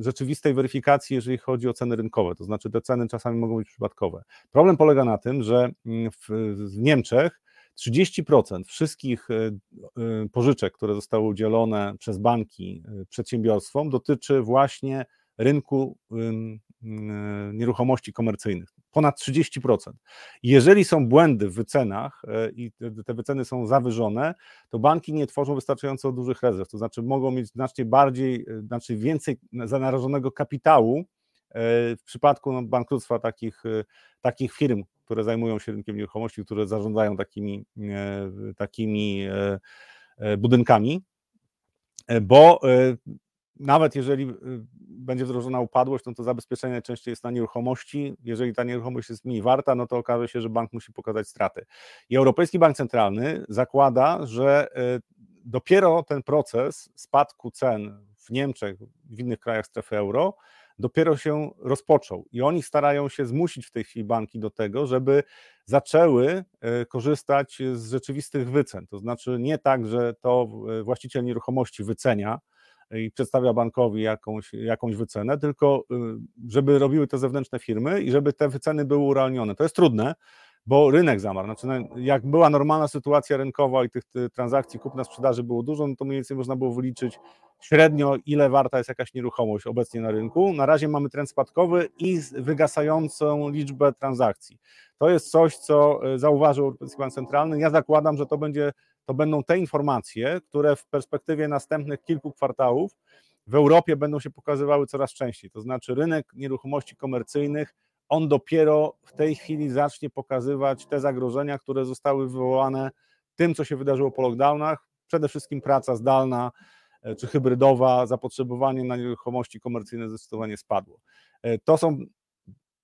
rzeczywistej weryfikacji, jeżeli chodzi o ceny rynkowe, to znaczy te ceny czasami mogą być przypadkowe. Problem polega na tym, że w, w Niemczech 30% wszystkich pożyczek, które zostały udzielone przez banki przedsiębiorstwom, dotyczy właśnie rynku nieruchomości komercyjnych. Ponad 30%. Jeżeli są błędy w wycenach i te wyceny są zawyżone, to banki nie tworzą wystarczająco dużych rezerw, to znaczy mogą mieć znacznie bardziej, e, znaczy więcej zanarażonego kapitału w przypadku no, bankructwa takich, takich firm, które zajmują się rynkiem nieruchomości, które zarządzają takimi, takimi budynkami, bo nawet jeżeli będzie wdrożona upadłość, no to zabezpieczenie najczęściej jest na nieruchomości. Jeżeli ta nieruchomość jest mniej warta, no to okaże się, że bank musi pokazać straty. I Europejski Bank Centralny zakłada, że dopiero ten proces spadku cen w Niemczech, w innych krajach strefy euro, dopiero się rozpoczął. I oni starają się zmusić w tej chwili banki do tego, żeby zaczęły y, korzystać z rzeczywistych wycen. To znaczy nie tak, że to właściciel nieruchomości wycenia, i przedstawia bankowi jakąś, jakąś wycenę, tylko y, żeby robiły to zewnętrzne firmy i żeby te wyceny były urealnione. To jest trudne, bo rynek zamarł. Znaczy, no, jak była normalna sytuacja rynkowa i tych, transakcji kupna-sprzedaży było dużo, no to mniej więcej można było wyliczyć średnio, ile warta jest jakaś nieruchomość obecnie na rynku. Na razie mamy trend spadkowy i wygasającą liczbę transakcji. To jest coś, co y, zauważył Europejski Bank Centralny. Ja zakładam, że to będzie to będą te informacje, które w perspektywie następnych kilku kwartałów w Europie będą się pokazywały coraz częściej. To znaczy, rynek nieruchomości komercyjnych, on dopiero w tej chwili zacznie pokazywać te zagrożenia, które zostały wywołane tym, co się wydarzyło po lockdownach. Przede wszystkim praca zdalna e, czy hybrydowa, zapotrzebowanie na nieruchomości komercyjne zdecydowanie spadło. E, to są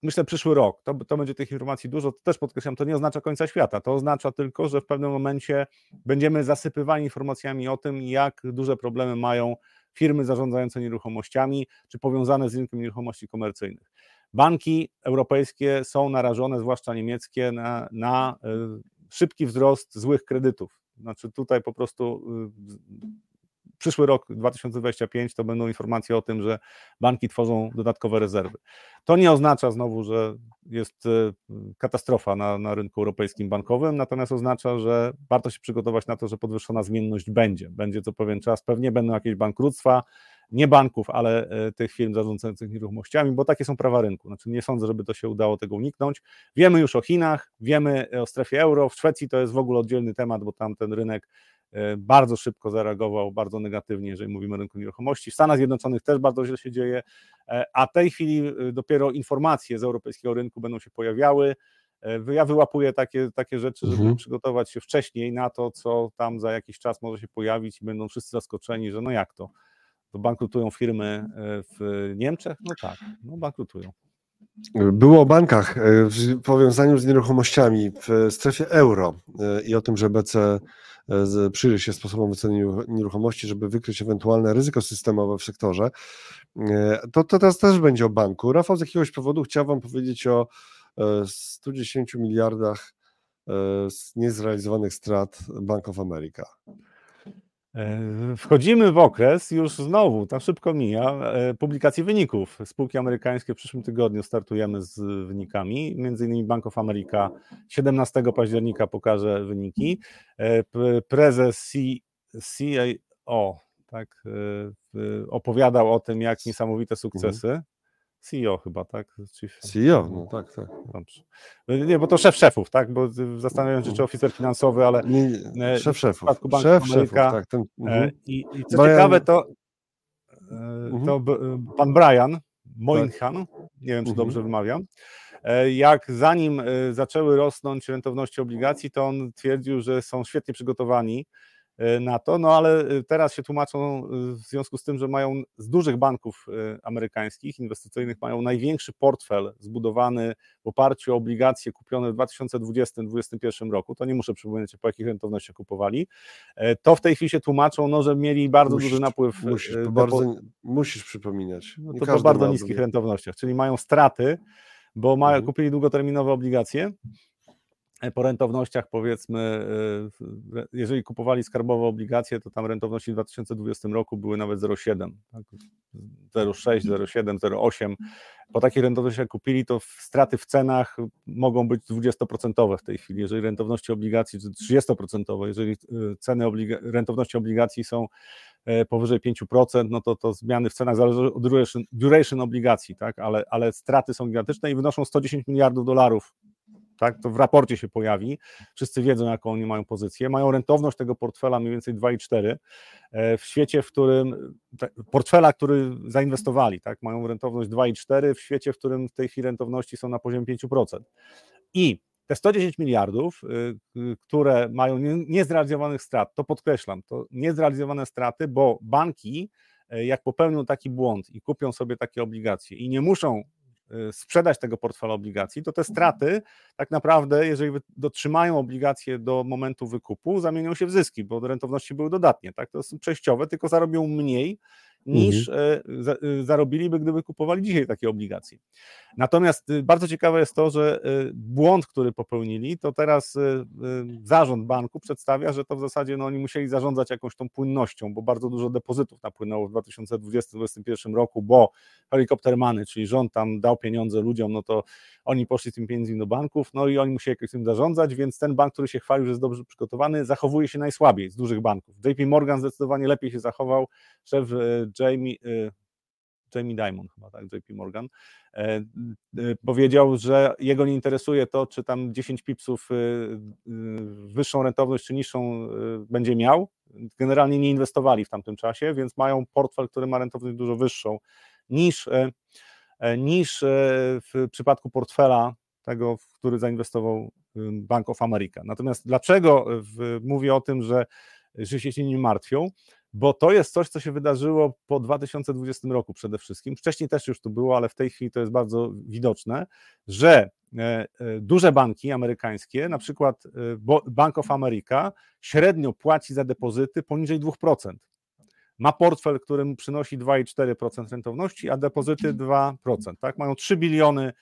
myślę, przyszły rok. To, to będzie tych informacji dużo. To też podkreślam, to nie oznacza końca świata. To oznacza tylko, że w pewnym momencie będziemy zasypywani informacjami o tym, jak duże problemy mają firmy zarządzające nieruchomościami, czy powiązane z rynkiem nieruchomości komercyjnych. Banki europejskie są narażone, zwłaszcza niemieckie, na, na e, szybki wzrost złych kredytów. Znaczy tutaj po prostu y, przyszły rok 2025 to będą informacje o tym, że banki tworzą dodatkowe rezerwy. To nie oznacza znowu, że jest e, katastrofa na, na rynku europejskim bankowym, natomiast oznacza, że warto się przygotować na to, że podwyższona zmienność będzie. Będzie co pewien czas, pewnie będą jakieś bankructwa, nie banków, ale e, tych firm zarządzających nieruchomościami, bo takie są prawa rynku. Znaczy nie sądzę, żeby to się udało tego uniknąć. Wiemy już o Chinach, wiemy o strefie euro, w Szwecji to jest w ogóle oddzielny temat, bo tam ten rynek E, bardzo szybko zareagował, bardzo negatywnie, jeżeli mówimy o rynku nieruchomości. W Stanach Zjednoczonych też bardzo źle się dzieje, e, a w tej chwili e, dopiero informacje z europejskiego rynku będą się pojawiały. Ja wyłapuję takie, takie rzeczy, żeby mhm. przygotować się wcześniej na to, co tam za jakiś czas może się pojawić i będą wszyscy zaskoczeni, że no jak to? To bankrutują firmy w Niemczech? No tak, no bankrutują. Było o bankach w powiązaniu z nieruchomościami w strefie euro i o tym, że BC przyjrzy się sposobom wyceny nieruchomości, żeby wykryć ewentualne ryzyko systemowe w sektorze. E, to, to teraz też będzie o banku. Rafał z jakiegoś powodu chciał Wam powiedzieć o 110 e, miliardach e, niezrealizowanych strat Bank of America. E, wchodzimy w okres już znowu, tam szybko mija, e, publikacji wyników. Spółki amerykańskie w przyszłym tygodniu startujemy z wynikami. Między innymi Bank of America 17 października pokaże wyniki. E, prezes CAO tak, opowiadał o tym, jak niesamowite sukcesy. Mhm. CEO chyba, tak? Chief... CEO, no tak, tak. Dobrze. Nie, bo to szef szefów, tak? Bo zastanawiam się, czy oficer finansowy, ale... Nie, nie, e, szef szefów. Szef Ameryka, szefów, tak. Ten, uh I, I co Brian... ciekawe, to, to pan Brian Moynihan, tak. nie wiem, czy uh dobrze wymawiam, jak zanim zaczęły rosnąć rentowności obligacji, to on twierdził, że są świetnie przygotowani na to, no ale e, teraz się tłumaczą e, w związku z tym, że mają z dużych banków amerykańskich, inwestycyjnych, mają największy portfel zbudowany w oparciu o obligacje kupione w 2020-2021 roku, to nie muszę przypominać, po jakich rentownościach kupowali, to w tej chwili się tłumaczą, no, że mieli bardzo musisz, duży napływ. Musisz, bardzo, musisz przypominać. No, to po bardzo niskich rentownościach, czyli mają straty, bo mają, mhm. kupili długoterminowe obligacje, po rentownościach powiedzmy, jeżeli kupowali skarbowe obligacje, to tam rentowności w 2020 roku były nawet 0,7, tak? 0,6, 0,7, 0,8. Po takich rentownościach kupili, to straty w cenach mogą być 20% w tej chwili. Jeżeli rentowności obligacji, czy 30%, jeżeli ceny obliga rentowności obligacji są powyżej 5%, no to, to zmiany w cenach zależą od duration, duration obligacji, tak? ale, ale straty są gigantyczne i wynoszą 110 miliardów dolarów tak, to w raporcie się pojawi, wszyscy wiedzą, jaką oni mają pozycję, mają rentowność tego portfela mniej więcej 2,4 e, w świecie, w którym, portfela, który zainwestowali, tak, mają rentowność 2,4 w świecie, w którym w tej chwili rentowności są na poziomie 5%. I te 110 miliardów, y, y, które mają niezrealizowanych strat, to podkreślam, to niezrealizowane straty, bo banki, e, jak popełnią taki błąd i kupią sobie takie obligacje i nie muszą Y, sprzedać tego portfela obligacji, to te straty tak naprawdę, jeżeli dotrzymają obligacje do momentu wykupu, zamienią się w zyski, bo rentowności były dodatnie, tak? To są przejściowe, tylko zarobią mniej niż mhm. E, e, zarobiliby, gdyby kupowali dzisiaj takie obligacje. Natomiast y, bardzo ciekawe jest to, że błąd, który popełnili, to teraz zarząd banku przedstawia, że to w zasadzie no, oni musieli zarządzać jakąś tą płynnością, bo bardzo dużo depozytów napłynęło w 2020-2021 roku, bo helikoptermany, czyli rząd tam dał pieniądze ludziom, no to oni poszli z tymi pieniędzmi do banków, no i oni musieli jakoś tym zarządzać, więc ten bank, który się chwalił, że jest dobrze przygotowany, zachowuje się najsłabiej z dużych banków. JP Morgan zdecydowanie lepiej się zachował, szef Jamie, y, Jamie Dimon chyba, tak, JP Morgan, e, y, powiedział, że jego nie interesuje to, czy tam 10 pipsów y, wyższą rentowność czy niższą będzie miał. Generalnie nie inwestowali w tamtym czasie, więc mają portfel, który ma rentowność dużo wyższą niż, e, e, niż w przypadku portfela tego, w który zainwestował Bank of America. Natomiast dlaczego mówię o tym, że, że się nie martwią? Bo to jest coś, co się wydarzyło po 2020 roku przede wszystkim. Wcześniej też już to było, ale w tej chwili to jest bardzo widoczne, że e, e, duże banki amerykańskie, na przykład e, Bank of America, średnio płaci za depozyty poniżej 2% ma portfel, który mu przynosi 2,4% rentowności, a depozyty 2%. Tak? Mają 3 biliony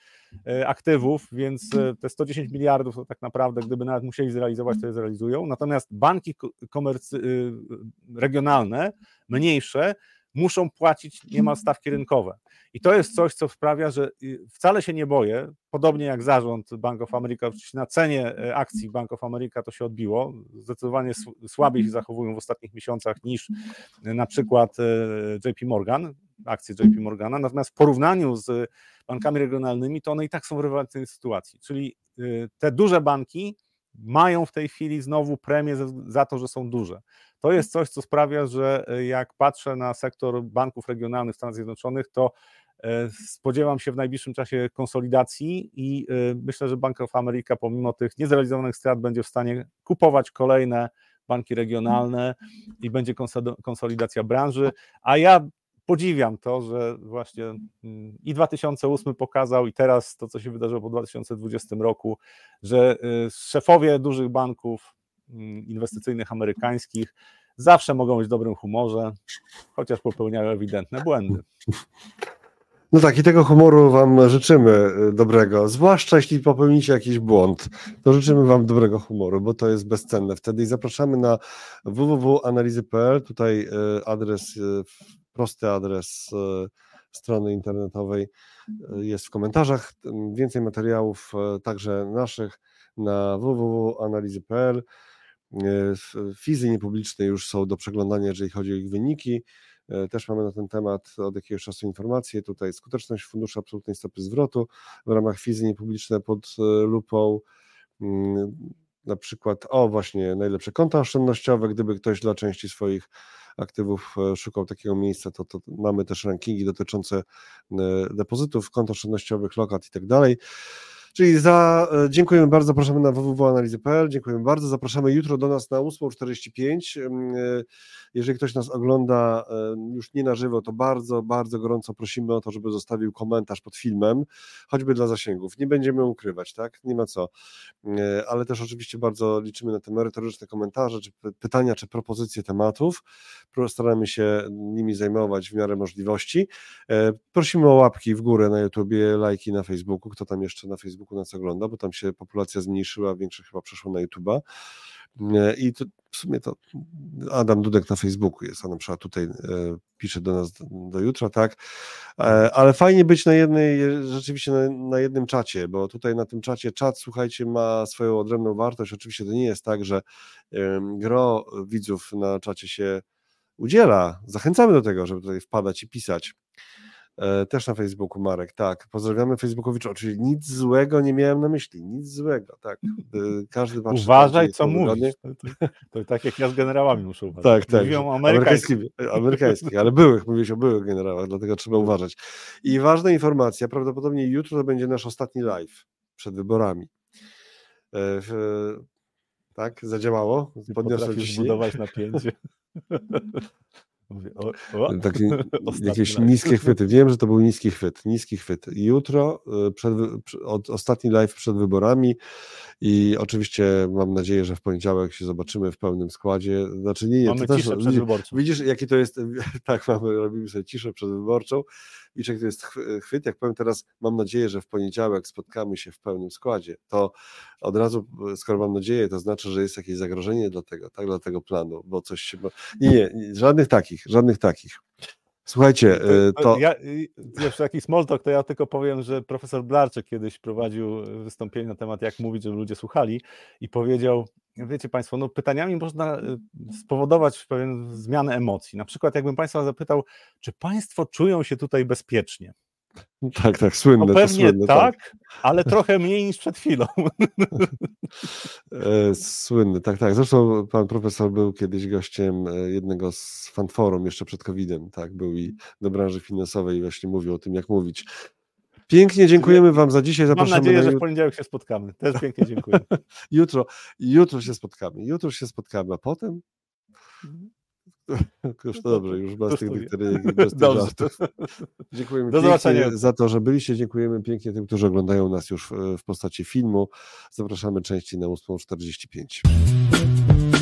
e, aktywów, więc e, te 110 miliardów to tak naprawdę, gdyby nawet musieli zrealizować, to je zrealizują. Natomiast banki komercy- y, regionalne, mniejsze, muszą płacić niemal stawki rynkowe. I to jest coś, co sprawia, że y, wcale się nie boję, podobnie jak zarząd Bank of America, oczywiście na cenie e, akcji Bank of America to się odbiło, zdecydowanie słabiej się zachowują w ostatnich miesiącach niż e, na przykład e, JP Morgan, akcje JP Morgana, natomiast w porównaniu z bankami regionalnymi, to one i tak są w rewelacyjnej sytuacji, czyli te duże banki mają w tej chwili znowu premię za to, że są duże. To jest coś, co sprawia, że jak patrzę na sektor banków regionalnych w Stanach Zjednoczonych, to E, spodziewam się w najbliższym czasie konsolidacji i e, myślę, że Bank of America pomimo tych niezrealizowanych strat będzie w stanie kupować kolejne banki regionalne i będzie konsolidacja branży, a ja podziwiam to, że właśnie mm, i 2008 pokazał i teraz to, co się wydarzyło po 2020 roku, że e, szefowie dużych banków inwestycyjnych amerykańskich. Zawsze mogą być w dobrym humorze, chociaż popełniają ewidentne błędy. No tak, i tego humoru Wam życzymy y, dobrego, zwłaszcza jeśli popełnicie jakiś błąd, to życzymy Wam dobrego humoru, bo to jest bezcenne. Wtedy i zapraszamy na www.analizy.pl, tutaj y, adres, y, prosty adres strony internetowej jest w komentarzach, więcej materiałów także naszych na www.analizy.pl, fizy niepubliczne już są do przeglądania, jeżeli chodzi o ich wyniki, E, też mamy na ten temat od jakiegoś czasu informacje. Tutaj skuteczność funduszu absolutnej stopy zwrotu w ramach fizy niepubliczne pod e, lupą. Mm, na przykład, o właśnie, najlepsze konta oszczędnościowe. Gdyby ktoś dla części swoich aktywów e, szukał takiego miejsca, to, to mamy też rankingi dotyczące depozytów, kont oszczędnościowych, lokat i tak dalej. Czyli za, e, dziękujemy bardzo, zapraszamy na www.analizy.pl, dziękujemy bardzo, zapraszamy jutro do nas na 8.45. E, jeżeli ktoś nas ogląda e, już nie na żywo, to bardzo, bardzo gorąco prosimy o to, żeby zostawił komentarz pod filmem, choćby dla zasięgów. Nie będziemy ukrywać, tak? Nie ma co. Ale też oczywiście bardzo liczymy na te merytoryczne komentarze, czy pytania, czy propozycje tematów. Staramy się nimi zajmować w miarę możliwości. Prosimy o łapki w górę na YouTubie, lajki na Facebooku, kto tam jeszcze na Facebooku Facebooku nas ogląda, bo tam się populacja zmniejszyła, większość chyba przeszło na YouTube'a. E, I to, w sumie to Adam Dudek na Facebooku jest, a na przykład tutaj e, pisze do nas do, jutra, tak, e, ale fajnie być na jednej, rzeczywiście na, na, jednym czacie, bo tutaj na tym czacie czat, słuchajcie, ma swoją odrębną wartość, oczywiście to nie jest tak, że gro widzów na czacie się udziela, zachęcamy do tego, żeby tutaj wpadać i pisać, też na Facebooku Marek, tak. Pozdrawiamy Facebookowicza. Oczywiście nic złego nie miałem na myśli, nic złego, tak. E, każdy patrzy. Uważaj, co mówisz. To, to, to, tak jak ja z generałami muszę uważać. Tak, tak. Mówią o amerykańskich. Amerykańskich, ale byłych, mówiłeś o byłych generałach, dlatego trzeba uważać. I ważna informacja, prawdopodobnie jutro to będzie nasz ostatni live przed wyborami. E, tak, zadziałało? Podniosłem zbudować napięcie. <laughs> Mówię, o, o. Takie, <laughs> jakieś niskie chwyty. Wiem, że to był niski chwyt. Niski chwyt. Jutro, y, przed, od, ostatni live przed wyborami i oczywiście mam nadzieję, że w poniedziałek się zobaczymy w pełnym składzie. Znaczy nie, nie, mamy to ciszę też, widzisz, widzisz, jaki to jest, <laughs> tak, mamy, robimy sobie ciszę przedwyborczą i jaki to jest chwyt. Jak powiem teraz, mam nadzieję, że w poniedziałek spotkamy się w pełnym składzie, to od razu, skoro mam nadzieję, to znaczy, że jest jakieś zagrożenie dla tego, tak, dla tego planu, bo coś się... Nie, nie, żadnych takich, żadnych takich. Słuchajcie, y, to... Ja, jeszcze taki small talk, to ja tylko powiem, że profesor Blarczyk kiedyś prowadził wystąpienie na temat jak mówić, żeby ludzie słuchali i powiedział, wiecie Państwo, no pytaniami można y, spowodować pewien zmianę emocji. Na przykład jakbym Państwa zapytał, czy Państwo czują się tutaj bezpiecznie? <laughs> Tak, tak, słynne. No pewnie słynne, tak, tak, ale trochę mniej niż przed chwilą. <laughs> E, słynny, tak, tak. Zresztą pan profesor był kiedyś gościem e, jednego z fanforum jeszcze przed COVID-em, tak, był i do branży finansowej właśnie mówił o tym, jak mówić. Pięknie dziękujemy Wam za dzisiaj. Zapraszamy Mam nadzieję, na... że w poniedziałek się spotkamy. Też pięknie dziękuję. <laughs> jutro, jutro się spotkamy. Jutro się spotkamy, a potem mhm. <laughs> Już to dobrze, już bez tych dykteryjek, bez tych żartów. <laughs> Dziękujemy Do pięknie za to, że byliście. Dziękujemy pięknie tym, którzy oglądają nas już w postaci filmu. Zapraszamy częściej na 8.45.